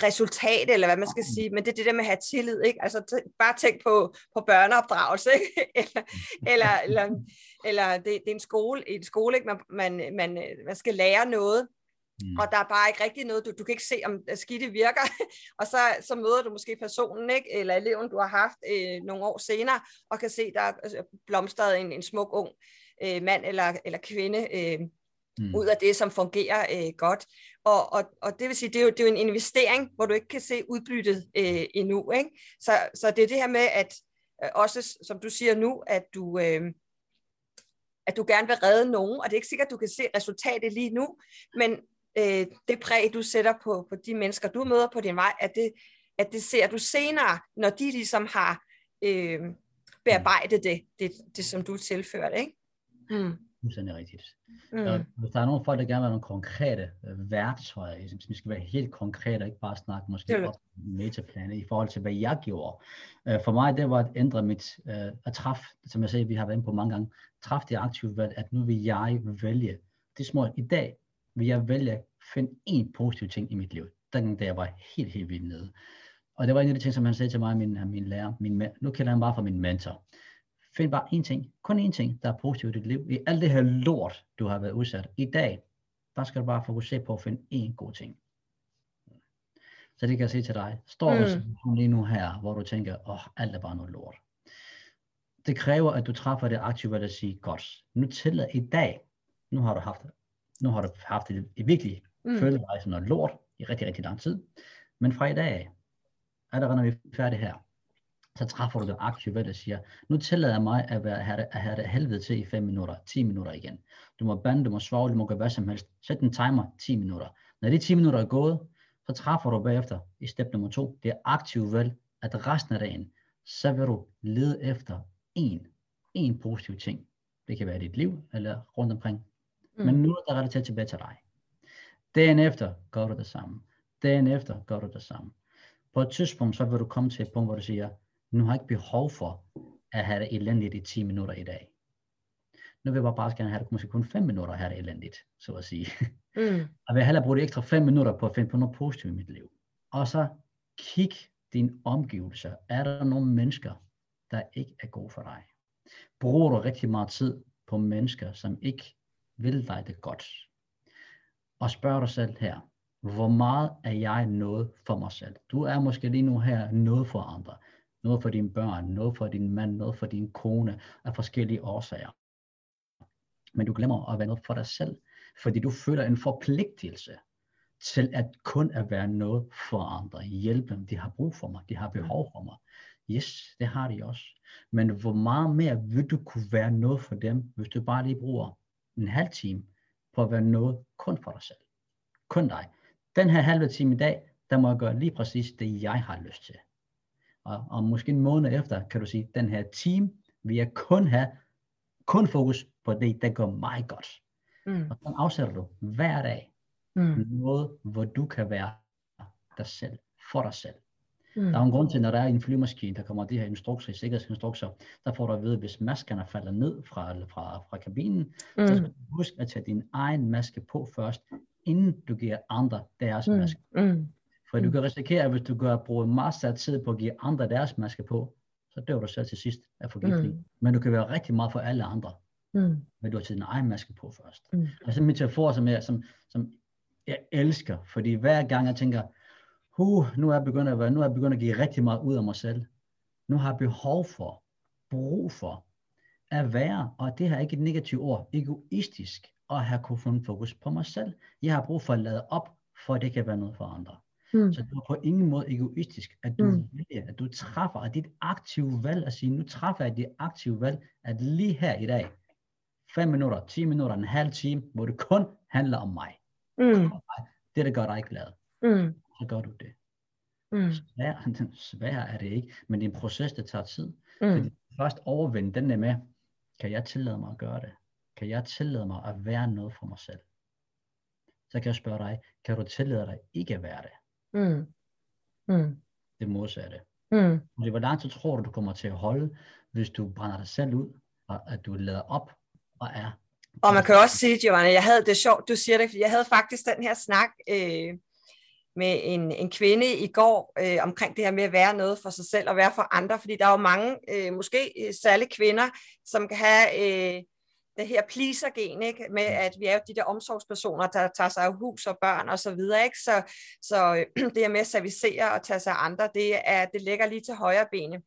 resultat, eller hvad man skal sige, men det er det der med at have tillid, ikke? Altså t- bare tænk på, på børneopdragelse, ikke? [laughs] eller, eller, eller, eller det, det er en skole, en skole ikke? Man, man, man, man skal lære noget, Mm. Og der er bare ikke rigtig noget, du, du kan ikke se, om skidte virker, [laughs] og så, så møder du måske personen, ikke? eller eleven, du har haft øh, nogle år senere, og kan se, der er altså, blomstret en, en smuk ung øh, mand eller, eller kvinde øh, mm. ud af det, som fungerer øh, godt. Og, og, og det vil sige, det er, jo, det er jo en investering, hvor du ikke kan se udbyttet øh, endnu. Ikke? Så, så det er det her med, at øh, også som du siger nu, at du... Øh, at du gerne vil redde nogen, og det er ikke sikkert, at du kan se resultatet lige nu, men øh, det præg, du sætter på, på de mennesker, du møder på din vej, at det, at det ser du senere, når de ligesom har øh, bearbejdet det, det, det, som du tilførte, ikke? Mm. Fuldstændig rigtigt. Mm. Og hvis der er nogle folk, der gerne vil have nogle konkrete øh, værktøjer, som skal være helt konkrete, og ikke bare snakke måske om metaplaner i forhold til, hvad jeg gjorde. Øh, for mig, det var at ændre mit, øh, at træffe, som jeg sagde, vi har været inde på mange gange, træffe det aktive valg, at nu vil jeg vælge. Det er små, i dag vil jeg vælge at finde en positiv ting i mit liv. Den jeg var helt, helt vildt nede. Og det var en af de ting, som han sagde til mig, min, min lærer, min, nu kalder han bare for min mentor. Find bare en ting, kun en ting, der er positivt i dit liv. I alt det her lort, du har været udsat. I dag, der skal du bare fokusere på at finde en god ting. Så det kan jeg sige til dig. Står mm. du lige nu her, hvor du tænker, åh, oh, alt er bare noget lort. Det kræver, at du træffer det aktivt at sige, godt, nu til i dag, nu har du haft nu har du haft det i virkelig mm. følt dig som noget lort i rigtig, rigtig lang tid. Men fra i dag, allerede når vi er færdige her, så træffer du det aktivt ved at sige, nu tillader jeg mig at, være, have, det, at have det helvede til i 5 minutter, 10 minutter igen. Du må bande, du må svage, du må gøre hvad som helst. Sæt en timer 10 minutter. Når de 10 minutter er gået, så træffer du bagefter i step nummer 2, det er aktivt valg, at resten af dagen, så vil du lede efter en, en positiv ting. Det kan være i dit liv, eller rundt omkring Mm. Men nu er der relateret tilbage til dig. Dagen efter gør du det samme. Dagen efter gør du det samme. På et tidspunkt, så vil du komme til et punkt, hvor du siger, nu har jeg ikke behov for at have det elendigt i 10 minutter i dag. Nu vil jeg bare gerne have det måske kun 5 minutter at have det elendigt, så at sige. Mm. [laughs] Og vil hellere bruge de ekstra 5 minutter på at finde på noget positivt i mit liv. Og så kig din omgivelser. Er der nogle mennesker, der ikke er gode for dig? Bruger du rigtig meget tid på mennesker, som ikke vil dig det godt. Og spørg dig selv her, hvor meget er jeg noget for mig selv? Du er måske lige nu her noget for andre. Noget for dine børn, noget for din mand, noget for din kone af forskellige årsager. Men du glemmer at være noget for dig selv, fordi du føler en forpligtelse til at kun at være noget for andre. Hjælpe dem, de har brug for mig, de har behov for mig. Yes, det har de også. Men hvor meget mere vil du kunne være noget for dem, hvis du bare lige bruger en halv time på at være noget kun for dig selv. Kun dig. Den her halve time i dag, der må jeg gøre lige præcis det, jeg har lyst til. Og, og måske en måned efter, kan du sige, den her time vil jeg kun have, kun fokus på det, der gør mig godt. Mm. Og så afsætter du hver dag mm. noget, hvor du kan være dig selv, for dig selv. Mm. Der er en grund til, når der er en flymaskine, der kommer de her instrukser, sikkerhedsinstrukser, der får du at vide, hvis maskerne falder ned fra, fra, fra kabinen, mm. så skal du huske at tage din egen maske på først, inden du giver andre deres mm. maske. Mm. For du kan risikere, at hvis du gør, bruger masser af tid på at give andre deres maske på, så dør du selv til sidst af forgiftning. Mm. Men du kan være rigtig meget for alle andre. Mm. Men du har taget din egen maske på først. Mm. Altså min telefon, som jeg, som, som jeg elsker, fordi hver gang jeg tænker, uh, nu er jeg begyndt at være, nu er jeg begyndt at give rigtig meget ud af mig selv. Nu har jeg behov for, brug for, at være, og det her er ikke et negativt ord, egoistisk, og have kunne få fokus på mig selv. Jeg har brug for at lade op, for at det kan være noget for andre. Mm. Så det er på ingen måde egoistisk, at du mm. vælger, at du træffer, at dit aktive valg, at sige, nu træffer jeg det aktive valg, at lige her i dag, 5 minutter, 10 minutter, en halv time, hvor det kun handler om mig. Mm. Det, der gør dig glad. Mm. Så gør du det. Mm. Svær, [laughs] svær er det ikke, men det er en proces, der tager tid. Mm. Fordi først overvinde den der med, kan jeg tillade mig at gøre det? Kan jeg tillade mig at være noget for mig selv? Så kan jeg spørge dig, kan du tillade dig ikke at være det? Mm. Mm. Det modsatte. Mm. Fordi hvor lang tid tror du, du kommer til at holde, hvis du brænder dig selv ud, og at du lader op og er Og man kan også sige, Giovanna, jeg havde det sjovt, du siger det, fordi jeg havde faktisk den her snak øh, med en, en kvinde i går øh, omkring det her med at være noget for sig selv og være for andre, fordi der er jo mange, øh, måske øh, særligt kvinder, som kan have øh, det her pleaser-gen, ikke? med at vi er jo de der omsorgspersoner, der tager sig af hus og børn og så videre, ikke? så, så øh, [clears throat] det her med at servicere og tage sig af andre, det, er, det ligger lige til højre bene.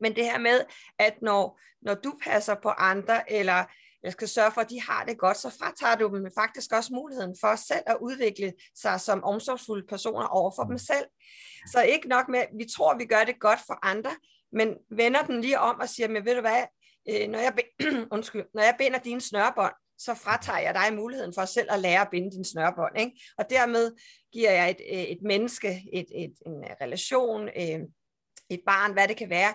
Men det her med, at når, når du passer på andre, eller jeg skal sørge for, at de har det godt, så fratager du dem faktisk også muligheden for selv at udvikle sig som omsorgsfulde personer over for dem selv. Så ikke nok med, at vi tror, at vi gør det godt for andre, men vender den lige om og siger, men ved du hvad, øh, når, jeg [clears throat] undskyld, når jeg binder dine snørbånd, så fratager jeg dig muligheden for selv at lære at binde dine snørbånd. Ikke? Og dermed giver jeg et, et menneske, et, et, en relation, et barn, hvad det kan være,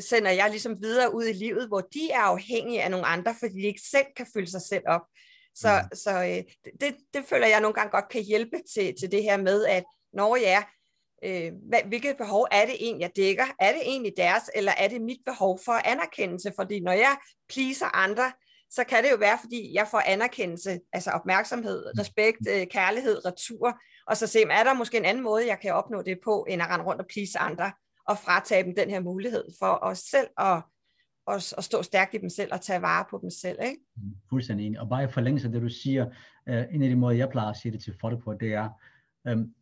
sender jeg ligesom videre ud i livet, hvor de er afhængige af nogle andre, fordi de ikke selv kan fylde sig selv op. Så, mm. så det, det føler jeg nogle gange godt kan hjælpe til, til det her med, at når ja, øh, hvad, hvilket behov er det egentlig, jeg dækker? Er det egentlig deres, eller er det mit behov for anerkendelse? Fordi når jeg pleaser andre, så kan det jo være, fordi jeg får anerkendelse, altså opmærksomhed, respekt, øh, kærlighed, retur, og så se, er der måske en anden måde, jeg kan opnå det på, end at rende rundt og please andre, og fratage dem den her mulighed for os selv at, at, at stå stærkt i dem selv og tage vare på dem selv. Ikke? Fuldstændig enig. Og bare i forlængelse af det, du siger, uh, en af de måder, jeg plejer at sige det til folk på, det er, um,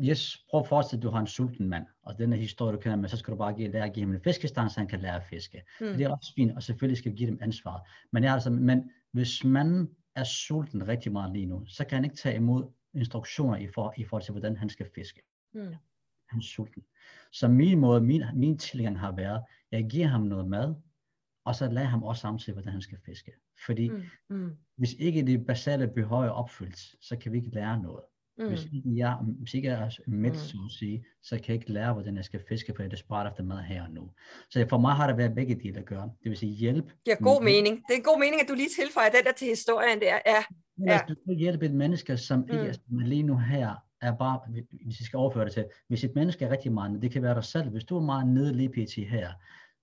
yes, prøv at forestille, at du har en sulten mand, og den her historie, du kender med, så skal du bare give, lære at give ham en fiskestang, så han kan lære at fiske. Mm. Det er også fint, og selvfølgelig skal vi give dem ansvaret. Men, jeg altså, men hvis manden er sulten rigtig meget lige nu, så kan han ikke tage imod instruktioner i, for, i forhold til, hvordan han skal fiske. Mm. Han er sulten. Så min måde, min, min tilgang har været, jeg giver ham noget mad, og så lader ham også samtidig, hvordan han skal fiske. Fordi mm, mm. hvis ikke de basale behov er opfyldt, så kan vi ikke lære noget. Mm. Hvis, ikke jeg, hvis ikke jeg er midt, mm. så at sige, så kan jeg ikke lære, hvordan jeg skal fiske, for jeg er desperat efter mad her og nu. Så for mig har det været begge dele at gøre. Det vil sige hjælp. Det giver god mening. Det er en god mening, at du lige tilføjer den der til historien der. Ja. Ja. Du hjælpe et menneske, som ikke mm. er lige nu her, er bare, hvis vi skal overføre det til, hvis et menneske er rigtig meget, det kan være dig selv, hvis du er meget nede lige pt. her,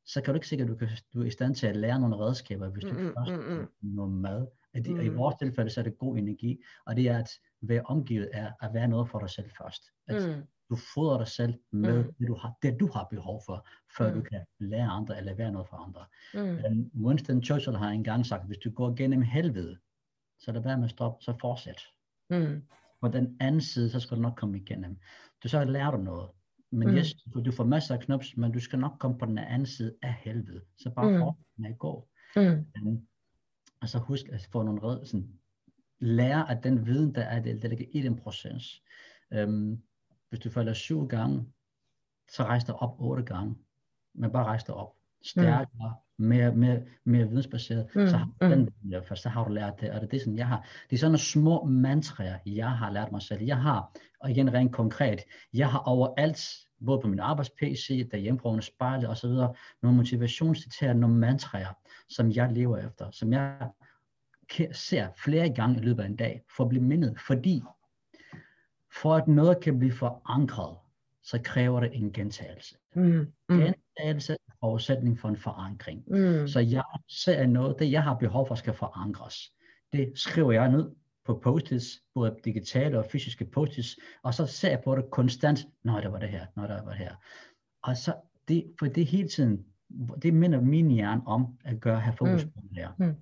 så kan du ikke sikkert, at du, kan, du er i stand til at lære nogle redskaber, hvis du mm, først mm, mm. noget mad. At det, mm. I vores tilfælde, så er det god energi, og det er at være omgivet af at være noget for dig selv først. At mm. du fodrer dig selv med mm. det, du har, det, du har behov for, før mm. du kan lære andre eller være noget for andre. Mm. Um, Winston Churchill har engang sagt, hvis du går gennem helvede, så lad være med at stoppe, så fortsæt. Mm på den anden side, så skal du nok komme igennem. Du så lærer du noget. Men mm. yes, du får masser af knops, men du skal nok komme på den anden side af helvede. Så bare mm. fortsæt med at gå. Mm. Um, og så husk at få nogle red, sådan, lære af den viden, der er, det, der ligger i den proces. Um, hvis du falder syv gange, så rejs dig op otte gange. Men bare rejs dig op. Stærkere, mere, mere, mere vidensbaseret, mm, så har du mm. den, for så har du lært det, og det er det, sådan, jeg har, det er sådan nogle små mantraer, jeg har lært mig selv. Jeg har, og igen rent konkret, jeg har overalt, både på min arbejds-PC, derhjemme på spejlet osv., nogle motivationscitater, nogle mantraer, som jeg lever efter, som jeg ser flere gange i løbet af en dag, for at blive mindet, fordi for at noget kan blive forankret, så kræver det en gentagelse. Mm, mm. Gentagelse forudsætning for en forankring. Mm. Så jeg ser noget, det jeg har behov for skal forankres. Det skriver jeg ned på post-its, både digitale og fysiske post-its, og så ser jeg på det konstant, når der var det her, når der var det her. Og så det, for det hele tiden, det minder min hjerne om at gøre, have fokus mm. på det her. Mm.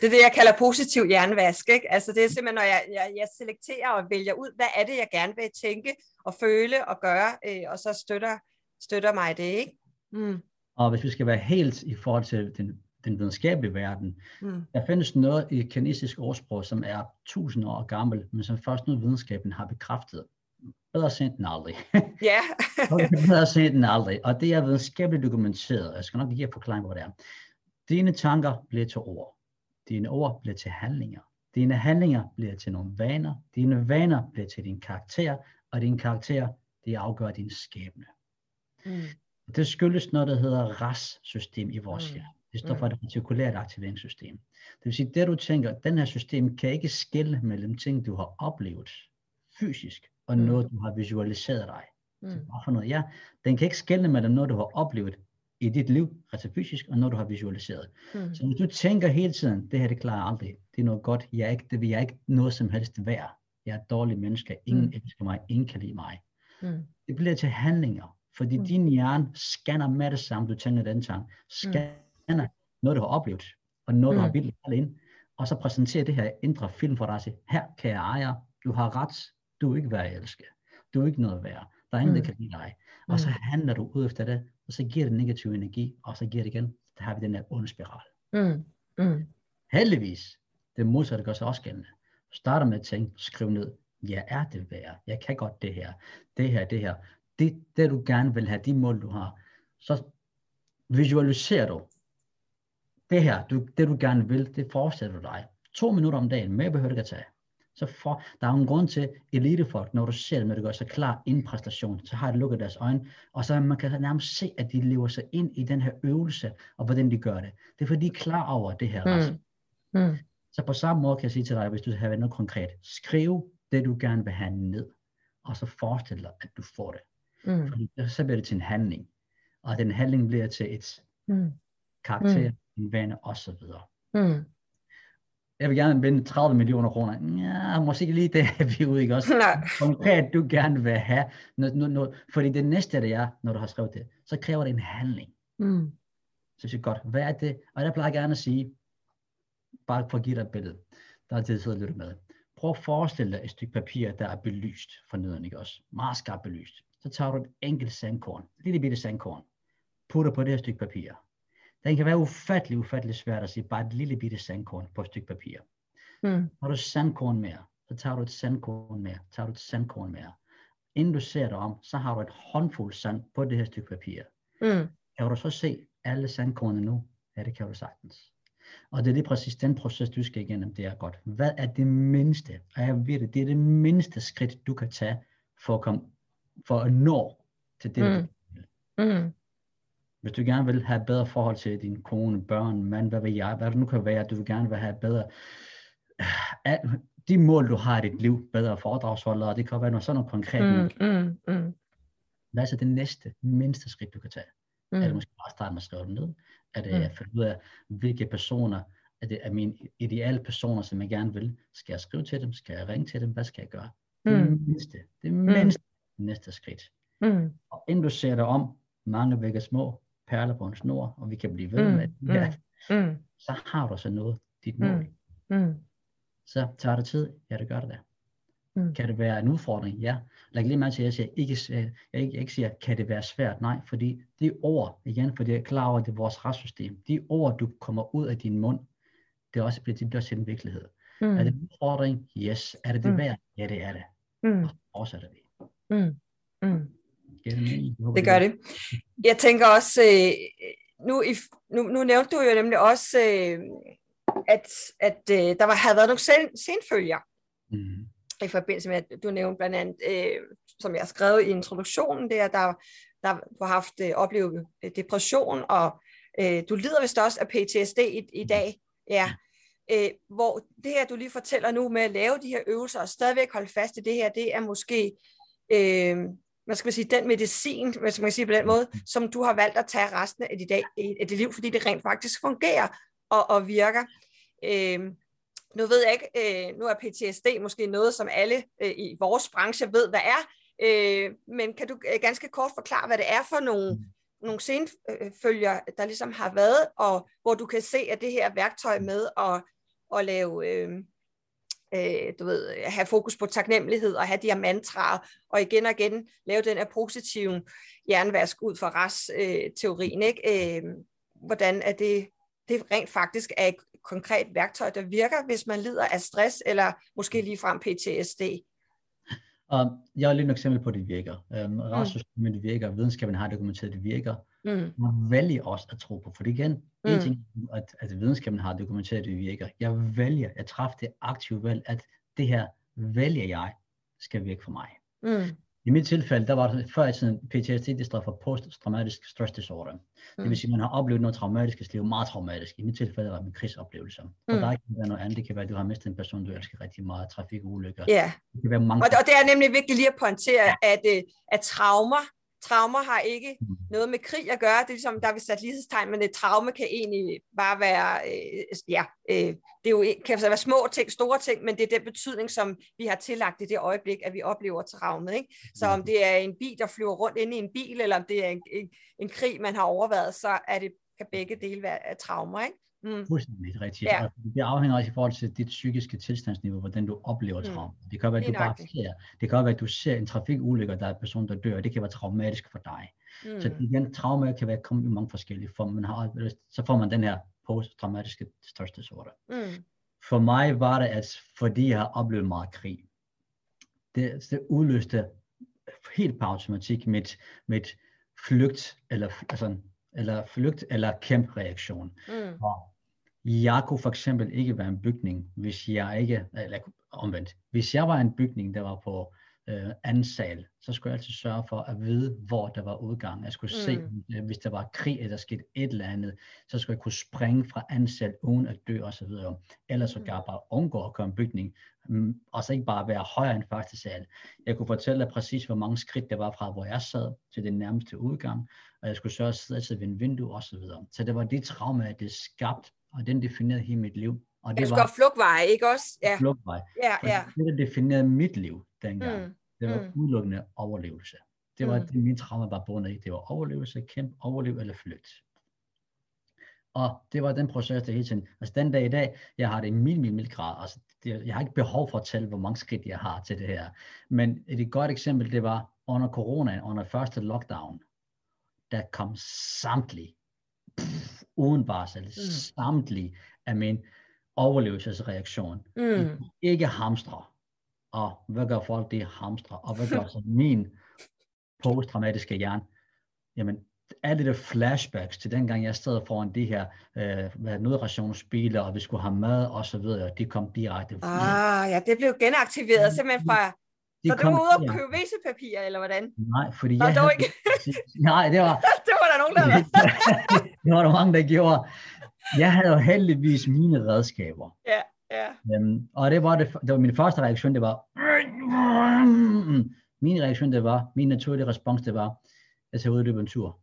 Det er det, jeg kalder positiv hjernevask. Ikke? Altså det er simpelthen, når jeg, jeg, jeg selekterer og vælger ud, hvad er det, jeg gerne vil tænke og føle og gøre, øh, og så støtter, støtter mig det. ikke. Mm. Og hvis vi skal være helt i forhold til den, den videnskabelige verden, mm. der findes noget i kinesisk ordsprog, som er tusind år gammel, men som først nu videnskaben har bekræftet. Bedre sent end aldrig. Ja. [laughs] Yeah. bedre sent end aldrig. Og det er videnskabeligt dokumenteret. Jeg skal nok lige forklare, hvor det er. Dine tanker bliver til ord. Dine ord bliver til handlinger. Dine handlinger bliver til nogle vaner. Dine vaner bliver til din karakter, og din karakter, det afgør din skæbne. Mm. Det skyldes noget, der hedder RAS-system i vores mm. hjerne. Det står for et retikulært aktiveringssystem. Det vil sige, det du tænker, den her system kan ikke skille mellem ting, du har oplevet fysisk, og mm. noget, du har visualiseret dig. Mm. Så for noget? Ja, den kan ikke skille mellem noget, du har oplevet i dit liv, altså fysisk, og noget, du har visualiseret. Mm. Så hvis du tænker hele tiden, det her, det klarer jeg aldrig, det er noget godt, jeg er ikke, det vil jeg ikke noget som helst værd. Jeg er et dårligt menneske, ingen mm. elsker mig, ingen kan lide mig. Mm. Det bliver til handlinger, fordi mm. din hjerne scanner med det samme, du tænker den tanke, mm. scanner mm. noget, du har oplevet, og noget, mm. du har bildet ind, og så præsenterer det her indre film for dig og siger, her kan jeg eje, du har ret, du er ikke værd at elske, du er ikke noget værd, der er ingen, mm. der kan lide dig. Og så mm. handler du ud efter det, og så giver det negativ energi, og så giver det igen, der har vi den der onde spiral. Mm. Mm. Heldigvis, det modsatte gør sig også gældende. Starter med at tænke, skriv ned, jeg er det værd, jeg kan godt det her, det her, det her. Det, det du gerne vil have, de mål du har, så visualiserer du, det her, du, det du gerne vil, det fortsætter du dig. To minutter om dagen, mere behøver du ikke at tage. Så for, der er en grund til elitefolk, når du ser dem, når det gør så klar en præstation, så har de lukket deres øjne, og så man kan nærmest se, at de lever sig ind i den her øvelse, og hvordan de gør det. Det er fordi, de er klar over det her. Mm. Mm. Så på samme måde kan jeg sige til dig, hvis du har noget konkret, skriv det, du gerne vil have ned, og så forestil dig, at du får det. Mm. Fordi så bliver det til en handling, og den handling bliver til et mm. karakter, mm. en vane osv. Mm jeg vil gerne vinde 30 millioner kroner. Ja, måske ikke lige det, [laughs] vi er ude, ikke også? Nej. Konkret, du gerne vil have. Når, når, når, fordi det næste, det er, når du har skrevet det, så kræver det en handling. Mm. Så siger godt, hvad er det? Og jeg plejer gerne at sige, bare for at give dig et billede, der er det, der lidt med. Prøv at forestille dig et stykke papir, der er belyst for neden, ikke også? Meget skarpt belyst. Så tager du et enkelt sandkorn, et lille bitte sandkorn, putter på det her stykke papir. Den kan være ufattelig, ufattelig svært at sige, bare et lille bitte sandkorn på et stykke papir. Mm. Har du sandkorn mere, så tager du et sandkorn mere, tager du et sandkorn mere. Inden du ser dig om, så har du et håndfuld sand på det her stykke papir. Mm. Kan du så se alle sandkornene nu? Ja, det kan du sagtens. Og det er lige præcis den proces, du skal igennem, det er godt. Hvad er det mindste, og jeg ved det, det er det mindste skridt, du kan tage for at, komme, for at nå til det, mm. Mm. Hvis du gerne vil have bedre forhold til din kone, børn, mand, hvad ved jeg, hvad det nu kan være, at du vil gerne vil have bedre, [sighs] de mål, du har i dit liv, bedre foredragsholdere, det kan være noget sådan noget konkret. Mm, mm, mm. Hvad er så det næste, mindste skridt, du kan tage? Mm. Er det måske bare starte med at skrive det ned? Er det mm. at finde ud af, hvilke personer, er det er mine ideale personer, som jeg gerne vil? Skal jeg skrive til dem? Skal jeg ringe til dem? Hvad skal jeg gøre? Mm. Det mindste, det mindste. Næste skridt. Mm. Og inden du ser dig om, mange vækker små, perler på en snor, og vi kan blive ved mm, med det, ja, mm, mm. så har du så noget, dit mål. Mm, mm. Så tager det tid? Ja, det gør det da. Mm. Kan det være en udfordring? Ja. Læg lige mærke til, at jeg siger, ikke, jeg, ikke, jeg ikke siger, kan det være svært? Nej, fordi de ord, igen, fordi jeg er klar over, at det er vores retssystem, de ord, du kommer ud af din mund, det, er også, det bliver til en virkelighed. Mm. Er det en udfordring? Yes. Er det det mm. værd? Ja, det er det. Mm. Og så fortsætter vi. Mm. Mm. Det gør det. Jeg tænker også, øh, nu, i, nu, nu nævnte du jo nemlig også, øh, at, at øh, der var, havde været nogle sen, senfølger mm. i forbindelse med, at du nævnte blandt andet, øh, som jeg har skrevet i introduktionen, det er, der, der du har haft øh, oplevet depression, og øh, du lider vist også af PTSD i, i dag. Ja. Øh, hvor det her, du lige fortæller nu med at lave de her øvelser og stadigvæk holde fast i det her, det er måske øh, hvad skal man sige, den medicin, hvis man kan sige på den måde, som du har valgt at tage resten af dit, dag, af dit liv, fordi det rent faktisk fungerer og, og virker. Øh, nu ved jeg ikke, øh, nu er PTSD måske noget, som alle øh, i vores branche ved, hvad er, øh, men kan du øh, ganske kort forklare, hvad det er for nogle, nogle senfølger, der ligesom har været, og hvor du kan se, at det her værktøj med at, at lave... Øh, øh, du ved, have fokus på taknemmelighed og have de her mantraer, og igen og igen lave den her positive jernvask ud fra RAS-teorien, øh, ikke? Øh, hvordan er det, det rent faktisk er et konkret værktøj, der virker, hvis man lider af stress, eller måske ligefrem PTSD? Um, jeg har lige et eksempel på, at det virker. RAS-systemet mm. virker, videnskaben har dokumenteret, at det virker. Mm. Man vælger også at tro på, for igen, mm. en ting, at, at videnskaben har dokumenteret, at det virker. Jeg vælger, at træffe det aktive valg, at det her vælger jeg, skal virke for mig. Mm. I mit tilfælde, der var det før i tiden PTSD, det står for Post-Traumatic Stress Disorder. Mm. Det vil sige, at man har oplevet noget traumatisk i liv, meget traumatisk. I mit tilfælde var det en krigsoplevelse. Mm. Og der kan være noget andet. Det kan være, at du har mistet en person, du elsker rigtig meget, trafikulykker. Ja. Yeah. Det kan være mange... og, og det er nemlig vigtigt lige at pointere, at, øh, at traumer traumer har ikke mm. noget med krig at gøre. Det er ligesom, der er vi sat lighedstegn, men et traume kan egentlig bare være, øh, ja, øh, det er jo, kan være små ting, store ting, men det er den betydning, som vi har tillagt i det øjeblik, at vi oplever traumet. Ikke? Så om det er en bil, der flyver rundt inde i en bil, eller om det er en, en, en krig, man har overvejet, så er det, kan begge dele være traumer. Ikke? Mm. Fuldstændig rigtigt. Ja. det afhænger også i forhold til dit psykiske tilstandsniveau, hvordan du oplever mm. traume. Det kan være, at du bare ser, det kan være, at du ser en trafikulykke, der er en person, der dør, det kan være traumatisk for dig. Mm. Så igen, traume kan være kommet i mange forskellige former. Man har, så får man den her posttraumatiske stress disorder. Mm. For mig var det, at fordi jeg har oplevet meget krig, det, det udløste helt på automatik mit, mit flygt, eller, altså, eller flygt, eller kæmpe-reaktion. Mm. Og jeg kunne for eksempel ikke være en bygning, hvis jeg ikke, eller omvendt, hvis jeg var en bygning, der var på øh, anden sal, så skulle jeg altid sørge for at vide, hvor der var udgang. Jeg skulle mm. se, hvis der var krig, eller der skete et eller andet, så skulle jeg kunne springe fra anden sal, uden at dø osv. Ellers så mm. jeg bare undgå at komme en bygning, mm, og så ikke bare være højere end første sal. Jeg kunne fortælle dig præcis, hvor mange skridt der var fra, hvor jeg sad, til den nærmeste udgang, og jeg skulle sørge for at sidde ved en vindue osv. Så, så det var de traumer, det skabte og den definerede hele mit liv. Og det var flugtvej, ikke også? Ja. Flugtvej. Ja, ja. Det, der definerede mit liv dengang, mm. det var mm. udelukkende overlevelse. Det var mm. det, min trauma var bundet i. Det var overlevelse, kæmpe, overleve eller flygt. Og det var den proces, der hele tiden, altså den dag i dag, jeg har det i mil, mil, mil grad, altså det, jeg har ikke behov for at tælle, hvor mange skridt jeg har til det her. Men et godt eksempel, det var under corona, under første lockdown, der kom samtlige uden varsel, mm. samtlige af min overlevelsesreaktion. Mm. Ikke hamstre. Og hvad gør folk det hamstre? Og hvad gør så [laughs] min posttraumatiske hjerne? Jamen, alle de flashbacks til dengang jeg stod foran de her øh, nødrationsbiler, og vi skulle have mad og så videre, de kom direkte. Ah, ja, det blev genaktiveret simpelthen fra, de så du var ude og købe væsepapir, eller hvordan? Nej, fordi Nå, jeg havde, ikke. [laughs] nej, det var... [laughs] det var der nogen, der [laughs] det var der mange, der gjorde. Jeg havde jo heldigvis mine redskaber. Ja, ja. Um, og det var, det, det var min første reaktion, det var... Min reaktion, det var, min naturlige respons, det var, jeg tager ud og løber en tur.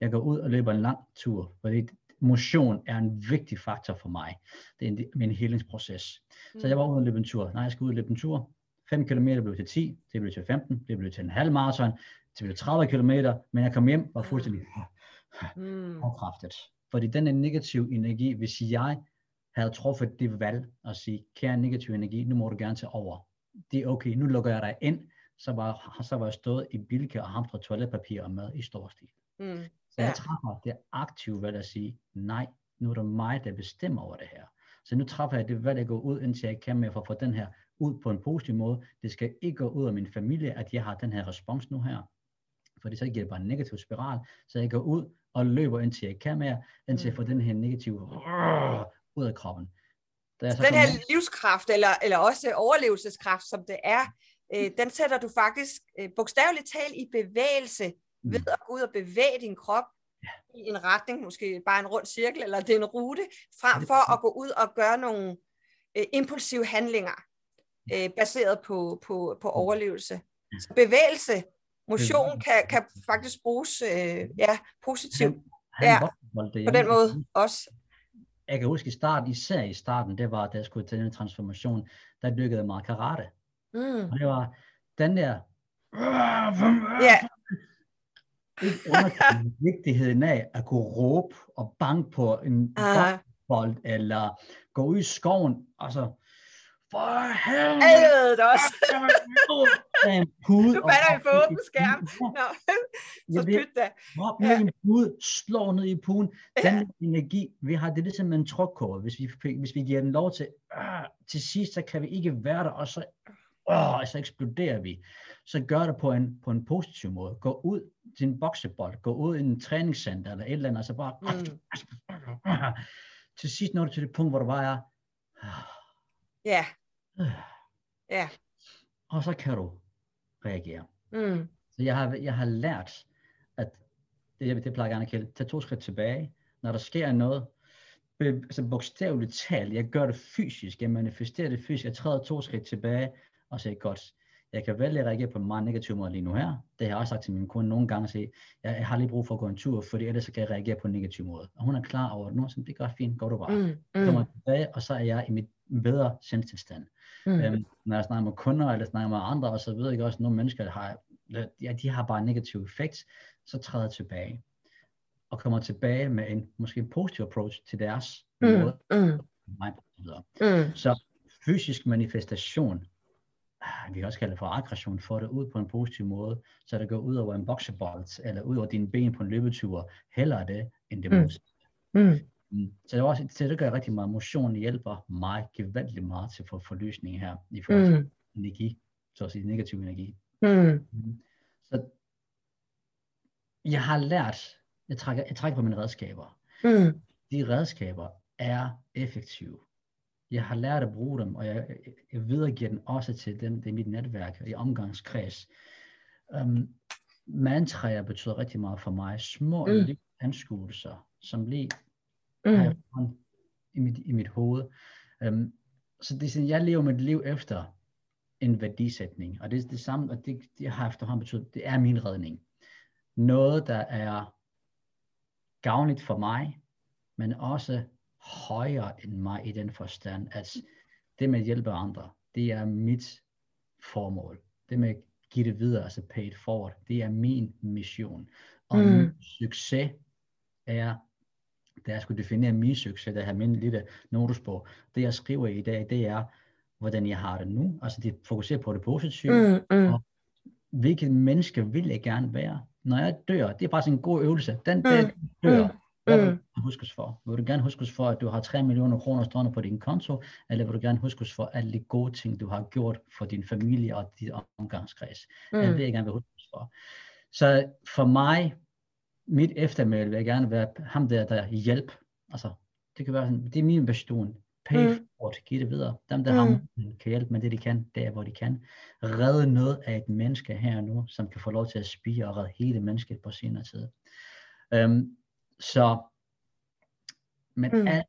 Jeg går ud og løber en lang tur, fordi motion er en vigtig faktor for mig. Det er en, min helingsproces. Mm. Så jeg var ude og løbe en tur. Nej, jeg skal ud og løbe en tur. 5 km blev til 10, det blev til 15, det blev til en halv maraton, det blev 30 km, men jeg kom hjem og fuldstændig mm. [laughs] afkræftet. Fordi den er negativ energi, hvis jeg havde truffet det valg at sige, kære negativ energi, nu må du gerne tage over. Det er okay, nu lukker jeg dig ind, så var, så var jeg stået i bilke og hamstret toiletpapir og mad i stor stil. Mm. Så jeg træffer det aktive valg at sige, nej, nu er det mig, der bestemmer over det her. Så nu træffer jeg det valg at gå ud, indtil jeg kan med for at få den her ud på en positiv måde. Det skal ikke gå ud af min familie, at jeg har den her respons nu her. For det så giver det bare en negativ spiral. Så jeg går ud og løber indtil jeg kan mere, indtil jeg mm. får den her negative ud af kroppen. Der så den her med... livskraft, eller, eller også overlevelseskraft, som det er, øh, den sætter du faktisk øh, bogstaveligt talt i bevægelse mm. ved at gå ud og bevæge din krop ja. i en retning, måske bare en rund cirkel, eller det er en rute, frem for at gå ud og gøre nogle øh, impulsive handlinger øh, baseret på, på, på overlevelse. Så bevægelse, motion kan, kan faktisk bruges øh, ja, positivt. ja, på den måde også. Jeg kan huske i starten, især i starten, det var, da jeg skulle til den transformation, der dykkede meget karate. Mm. Og det var den der... Ja. [laughs] Vigtigheden af at kunne råbe og banke på en bold, eller gå ud i skoven, altså for helvede! det også. en pude. Du bander i på åben skærm. Nå, [laughs] så pyt da. Hop ned i en pude, slår ned i puden. Den ja. energi, vi har, det er ligesom en trukkurve. Hvis vi, hvis vi giver den lov til, øh, til sidst, så kan vi ikke være der, og så åh, så eksploderer vi. Så gør det på en, på en positiv måde. Gå ud til en boksebold, gå ud i en træningscenter eller et eller andet, og så bare... Mm. Til sidst når du til det punkt, hvor du bare er... Ja. Ja. Og så kan du reagere. Mm. Så jeg har, jeg har lært, at det, det plejer jeg gerne at kalde, tage to skridt tilbage. Når der sker noget, altså bogstaveligt talt, jeg gør det fysisk, jeg manifesterer det fysisk, jeg træder to skridt tilbage, og siger godt, jeg kan vælge at reagere på en meget negativ måde lige nu her. Det har jeg også sagt til min kone nogle gange, at sige, jeg har lige brug for at gå en tur, fordi ellers kan jeg reagere på en negativ måde. Og hun er klar over det nu, det gør fint, går du bare. Mm, mm. kommer tilbage, og så er jeg i mit bedre sindstilstand. Mm. Øhm, når jeg snakker med kunder, eller snakker med andre, og så ved jeg også, at nogle mennesker har, ja, de har bare en negativ effekt, så træder jeg tilbage. Og kommer tilbage med en måske en positiv approach til deres mm. måde. Mm. Mm. Så fysisk manifestation vi kan også kalde det for aggression, får det ud på en positiv måde, så det går ud over en boksebold, eller ud over dine ben på en løbetur, hellere det, end det mm. modsatte. Mm. Mm. Så det, er også, så det gør rigtig meget. Motion hjælper mig gevaldigt meget til at få forløsning her, i forhold til mm. energi, så at sige negativ energi. Mm. Mm. Så jeg har lært, jeg trækker, jeg trækker på mine redskaber. Mm. De redskaber er effektive jeg har lært at bruge dem, og jeg, jeg videregiver dem også til dem, det er mit netværk i omgangskreds. Um, mantraer betyder rigtig meget for mig. Små mm. anskuelser, som lige mm. har i mit, i mit hoved. Um, så det er sådan, jeg lever mit liv efter en værdisætning, og det er det samme, og det, det har efterhånden betydet, det er min redning. Noget, der er gavnligt for mig, men også højere end mig i den forstand, at det med at hjælpe andre, det er mit formål. Det med at give det videre, altså pay it forward, det er min mission. Og mm. min succes er, da jeg skulle definere min succes, da jeg har min lille notesbog, det jeg skriver i dag, det er, hvordan jeg har det nu. Altså det fokuserer på det positive, mm, mm. og hvilket menneske vil jeg gerne være. Når jeg dør, det er bare sådan en god øvelse. Den der mm, dør, mm hvad vil mm. du huskes for? Vil du gerne huskes for, at du har 3 millioner kroner stående på din konto, eller vil du gerne huskes for alle de gode ting, du har gjort for din familie og dit omgangskreds? Mm. Det vil jeg gerne vil huskes for. Så for mig, mit eftermæl vil jeg gerne være ham der, der hjælp. Altså, det kan være sådan, det er min passion. Pay mm. forward, giv det videre. Dem, der mm. har kan hjælpe med det, de kan, der hvor de kan. Redde noget af et menneske her nu, som kan få lov til at spire og redde hele mennesket på senere tid. Um, så, men mm. alt,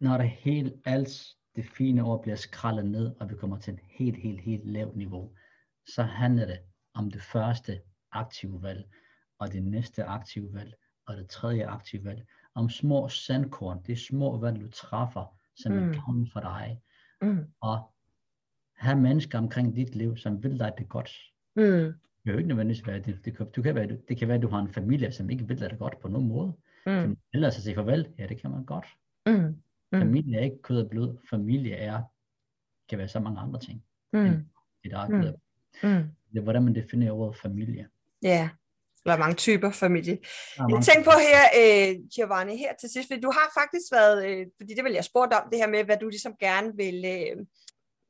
når det helt, alt det fine ord bliver skrællet ned, og vi kommer til et helt, helt, helt lavt niveau, så handler det om det første aktive valg, og det næste aktive valg, og det tredje aktive valg, om små sandkorn, det er små valg, du træffer, som mm. er gavn for dig, mm. og have mennesker omkring dit liv, som vil dig det godt. Mm det jo ikke nødvendigvis være, det, det, kan, du kan være, det kan være, at du har en familie, som ikke vil dig det godt på nogen måde. Mm. ellers at sige farvel, ja, det kan man godt. Mm. Mm. Familie er ikke kød og blod. Familie er, kan være så mange andre ting. Mm. End det, der er mm. Mm. Det er, hvordan man definerer ordet familie. Ja, yeah. eller mange typer familie. Jeg tænker på her, øh, Giovanni, her til sidst, du har faktisk været, øh, fordi det vil jeg spurgt om, det her med, hvad du ligesom gerne vil, øh,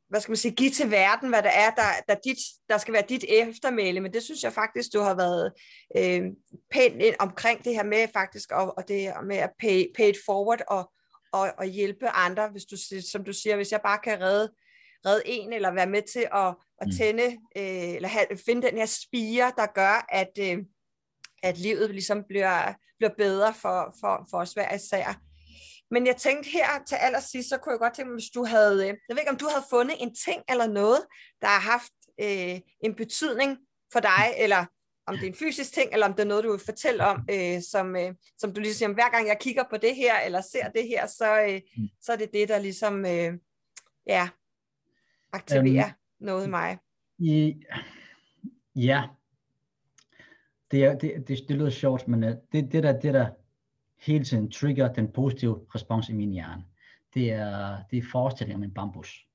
hvad skal man sige, give til verden, hvad der er, der, der, dit, der skal være dit eftermæle, men det synes jeg faktisk, du har været øh, pænt ind omkring det her med faktisk, og, og det med at pay, pay it forward og, og, og hjælpe andre, hvis du, som du siger, hvis jeg bare kan redde, redde en, eller være med til at, at mm. tænde, øh, eller have, finde den her spire, der gør, at, øh, at livet ligesom bliver, bliver bedre for, for, for os hver især. Men jeg tænkte her til allersidst, så kunne jeg godt tænke mig, hvis du havde, øh, jeg ved ikke om du havde fundet en ting eller noget, der har haft øh, en betydning for dig, eller om det er en fysisk ting, eller om det er noget, du vil fortælle om, øh, som, øh, som du ligesom, hver gang jeg kigger på det her, eller ser det her, så, øh, mm. så er det det, der ligesom, øh, ja, aktiverer um, noget i mig. I, ja, det, er, det, det, det lyder sjovt, men øh, det, det, der, det der hele tiden trigger den positive respons i min hjerne. Det er, det er forestilling om en bambus.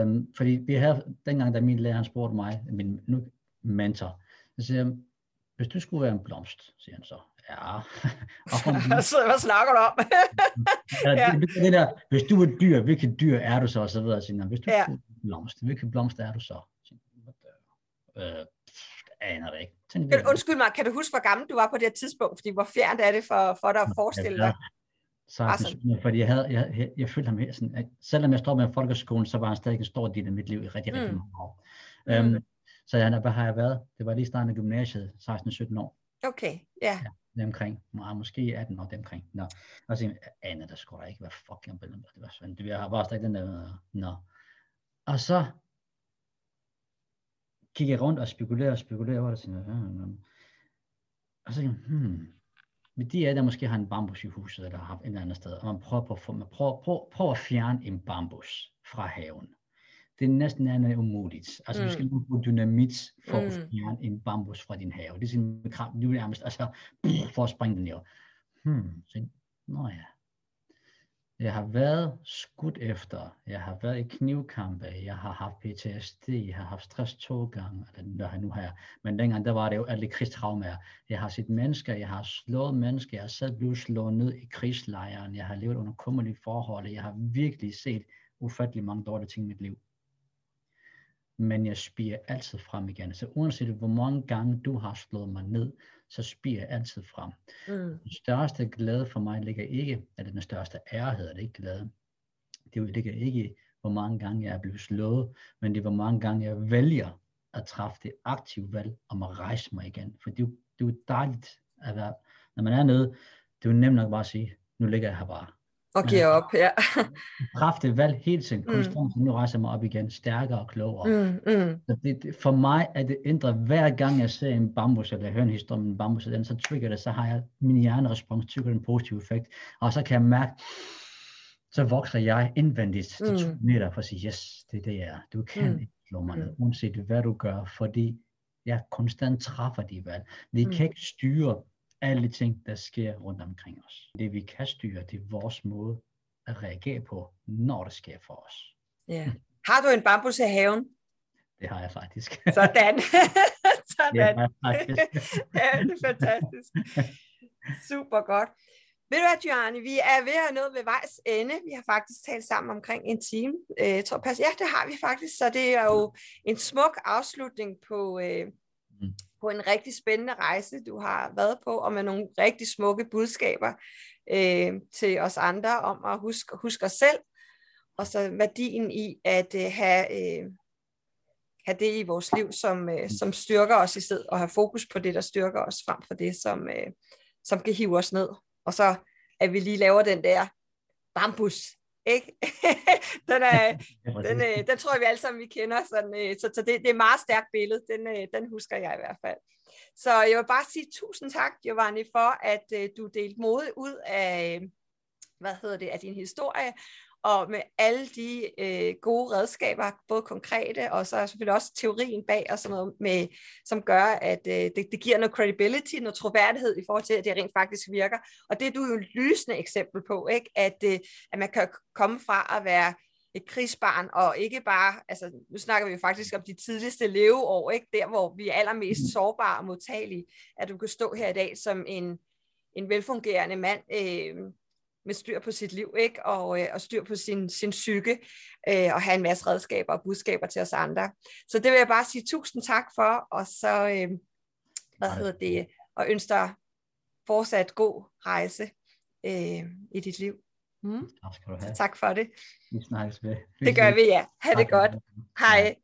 Um, fordi vi havde, dengang da min lærer han spurgte mig, min nu mentor, så siger han, hvis du skulle være en blomst, siger han så, ja. [laughs] [laughs] så hvad snakker du om? ja, det, det der, hvis du er dyr, hvilket dyr er du så? Og så videre, siger han, hvis du ja. blomst. Hvilke blomst er du så? Øh, aner det ikke. Kan, undskyld mig, kan du huske, hvor gammel du var på det her tidspunkt? Fordi hvor fjernt er det for, for dig at forestille dig? Så altså. fordi jeg, havde, jeg, jeg, jeg følte ham sådan, at selvom jeg står med folkeskolen, så var han stadig en stor del af mit liv i rigtig, rigtig mm. mange år. Mm. Um, så jeg, hvad har jeg været? Det var lige starten af gymnasiet, 16-17 år. Okay, ja. ja det omkring, Nej, måske 18 år, det omkring. Nå. Og så aner der skulle da ikke, hvad fuck jeg det var sådan. Det var bare stadig den der, nå. Og så gik jeg rundt og spekulerede og spekulerede over det. Sådan, og så tænkte jeg, hmm, med de af der måske har en bambus i huset, eller har et eller andet sted, og man prøver, på, man prøver, prøver, prøver at fjerne en bambus fra haven. Det er næsten andet umuligt. Altså, mm. du skal bruge dynamit for mm. at fjerne en bambus fra din have. Det er sådan, du vil nærmest, altså, for at springe den jo. Hmm, så, nå ja, jeg har været skudt efter, jeg har været i knivkampe, jeg har haft PTSD, jeg har haft stress to gange, eller nu her. Men dengang, der var det jo alle krigstraumer. Jeg har set mennesker, jeg har slået mennesker, jeg har selv blevet slået ned i krigslejren, jeg har levet under kummerlige forhold, jeg har virkelig set ufattelig mange dårlige ting i mit liv. Men jeg spiger altid frem igen. Så uanset hvor mange gange du har slået mig ned, så spiger jeg altid frem. Mm. Den største glæde for mig ligger ikke, eller den største ære hedder det ikke glæde, det ligger ikke i, hvor mange gange jeg er blevet slået, men det er, hvor mange gange jeg vælger at træffe det aktive valg om at rejse mig igen. For det er jo, det er jo dejligt at være, når man er nede, det er jo nemt nok bare at sige, nu ligger jeg her bare. Og giver op, ja. [laughs] Kræfte valg hele tiden, konstant, mm. nu rejser jeg mig op igen, stærkere og klogere. Mm, mm. Så det, for mig er det ændret, hver gang jeg ser en bambus, eller hører en historie om en bambus, den, så trigger det, så har jeg min hjernerespons, tykker den positive effekt, og så kan jeg mærke, så vokser jeg indvendigt til mm. to meter for at sige, yes, det er det, jeg er. Du kan mm. ikke slå mig ned, mm. uanset hvad du gør, fordi jeg konstant træffer de valg. Vi mm. kan ikke styre alle ting, der sker rundt omkring os. Det vi kan styre, det er vores måde at reagere på, når det sker for os. Ja. Har du en bambus i haven? Det har jeg faktisk. Sådan. [laughs] Sådan. Ja, [laughs] ja, det er fantastisk. Super godt. Ved du hvad, Gianni, vi er ved at nå ved vejs ende. Vi har faktisk talt sammen omkring en time. Øh, tror, pas, ja, det har vi faktisk, så det er jo en smuk afslutning på, øh, mm på en rigtig spændende rejse, du har været på, og med nogle rigtig smukke budskaber øh, til os andre om at huske, huske os selv, og så værdien i at øh, have, øh, have det i vores liv, som, øh, som styrker os i stedet, og have fokus på det, der styrker os, frem for det, som, øh, som kan hive os ned. Og så at vi lige laver den der bambus ikke? [laughs] den, er, den, øh, den tror jeg, vi alle sammen vi kender. Sådan, øh, så så det, det er et meget stærkt billede. Den, øh, den husker jeg i hvert fald. Så jeg vil bare sige tusind tak, Giovanni, for at du delte mod ud af, hvad hedder det, af din historie, og med alle de øh, gode redskaber, både konkrete, og så selvfølgelig også teorien bag, og sådan noget, med, som gør, at øh, det, det giver noget credibility, noget troværdighed i forhold til, at det rent faktisk virker. Og det er du jo et lysende eksempel på, ikke? At, øh, at man kan komme fra at være et krigsbarn, og ikke bare, altså nu snakker vi jo faktisk om de tidligste leveår, ikke? der hvor vi er allermest sårbare og modtagelige, at du kan stå her i dag som en, en velfungerende mand, øh, med styr på sit liv, ikke? Og, øh, og styr på sin, sin psyke, øh, og have en masse redskaber og budskaber til os andre. Så det vil jeg bare sige tusind tak for, og så, øh, hvad hedder det, og ønsker dig fortsat god rejse øh, i dit liv. Mm. Tak skal du have. Tak for det. Vi snakkes ved. Det gør vi, ja. Ha' det godt. Hej.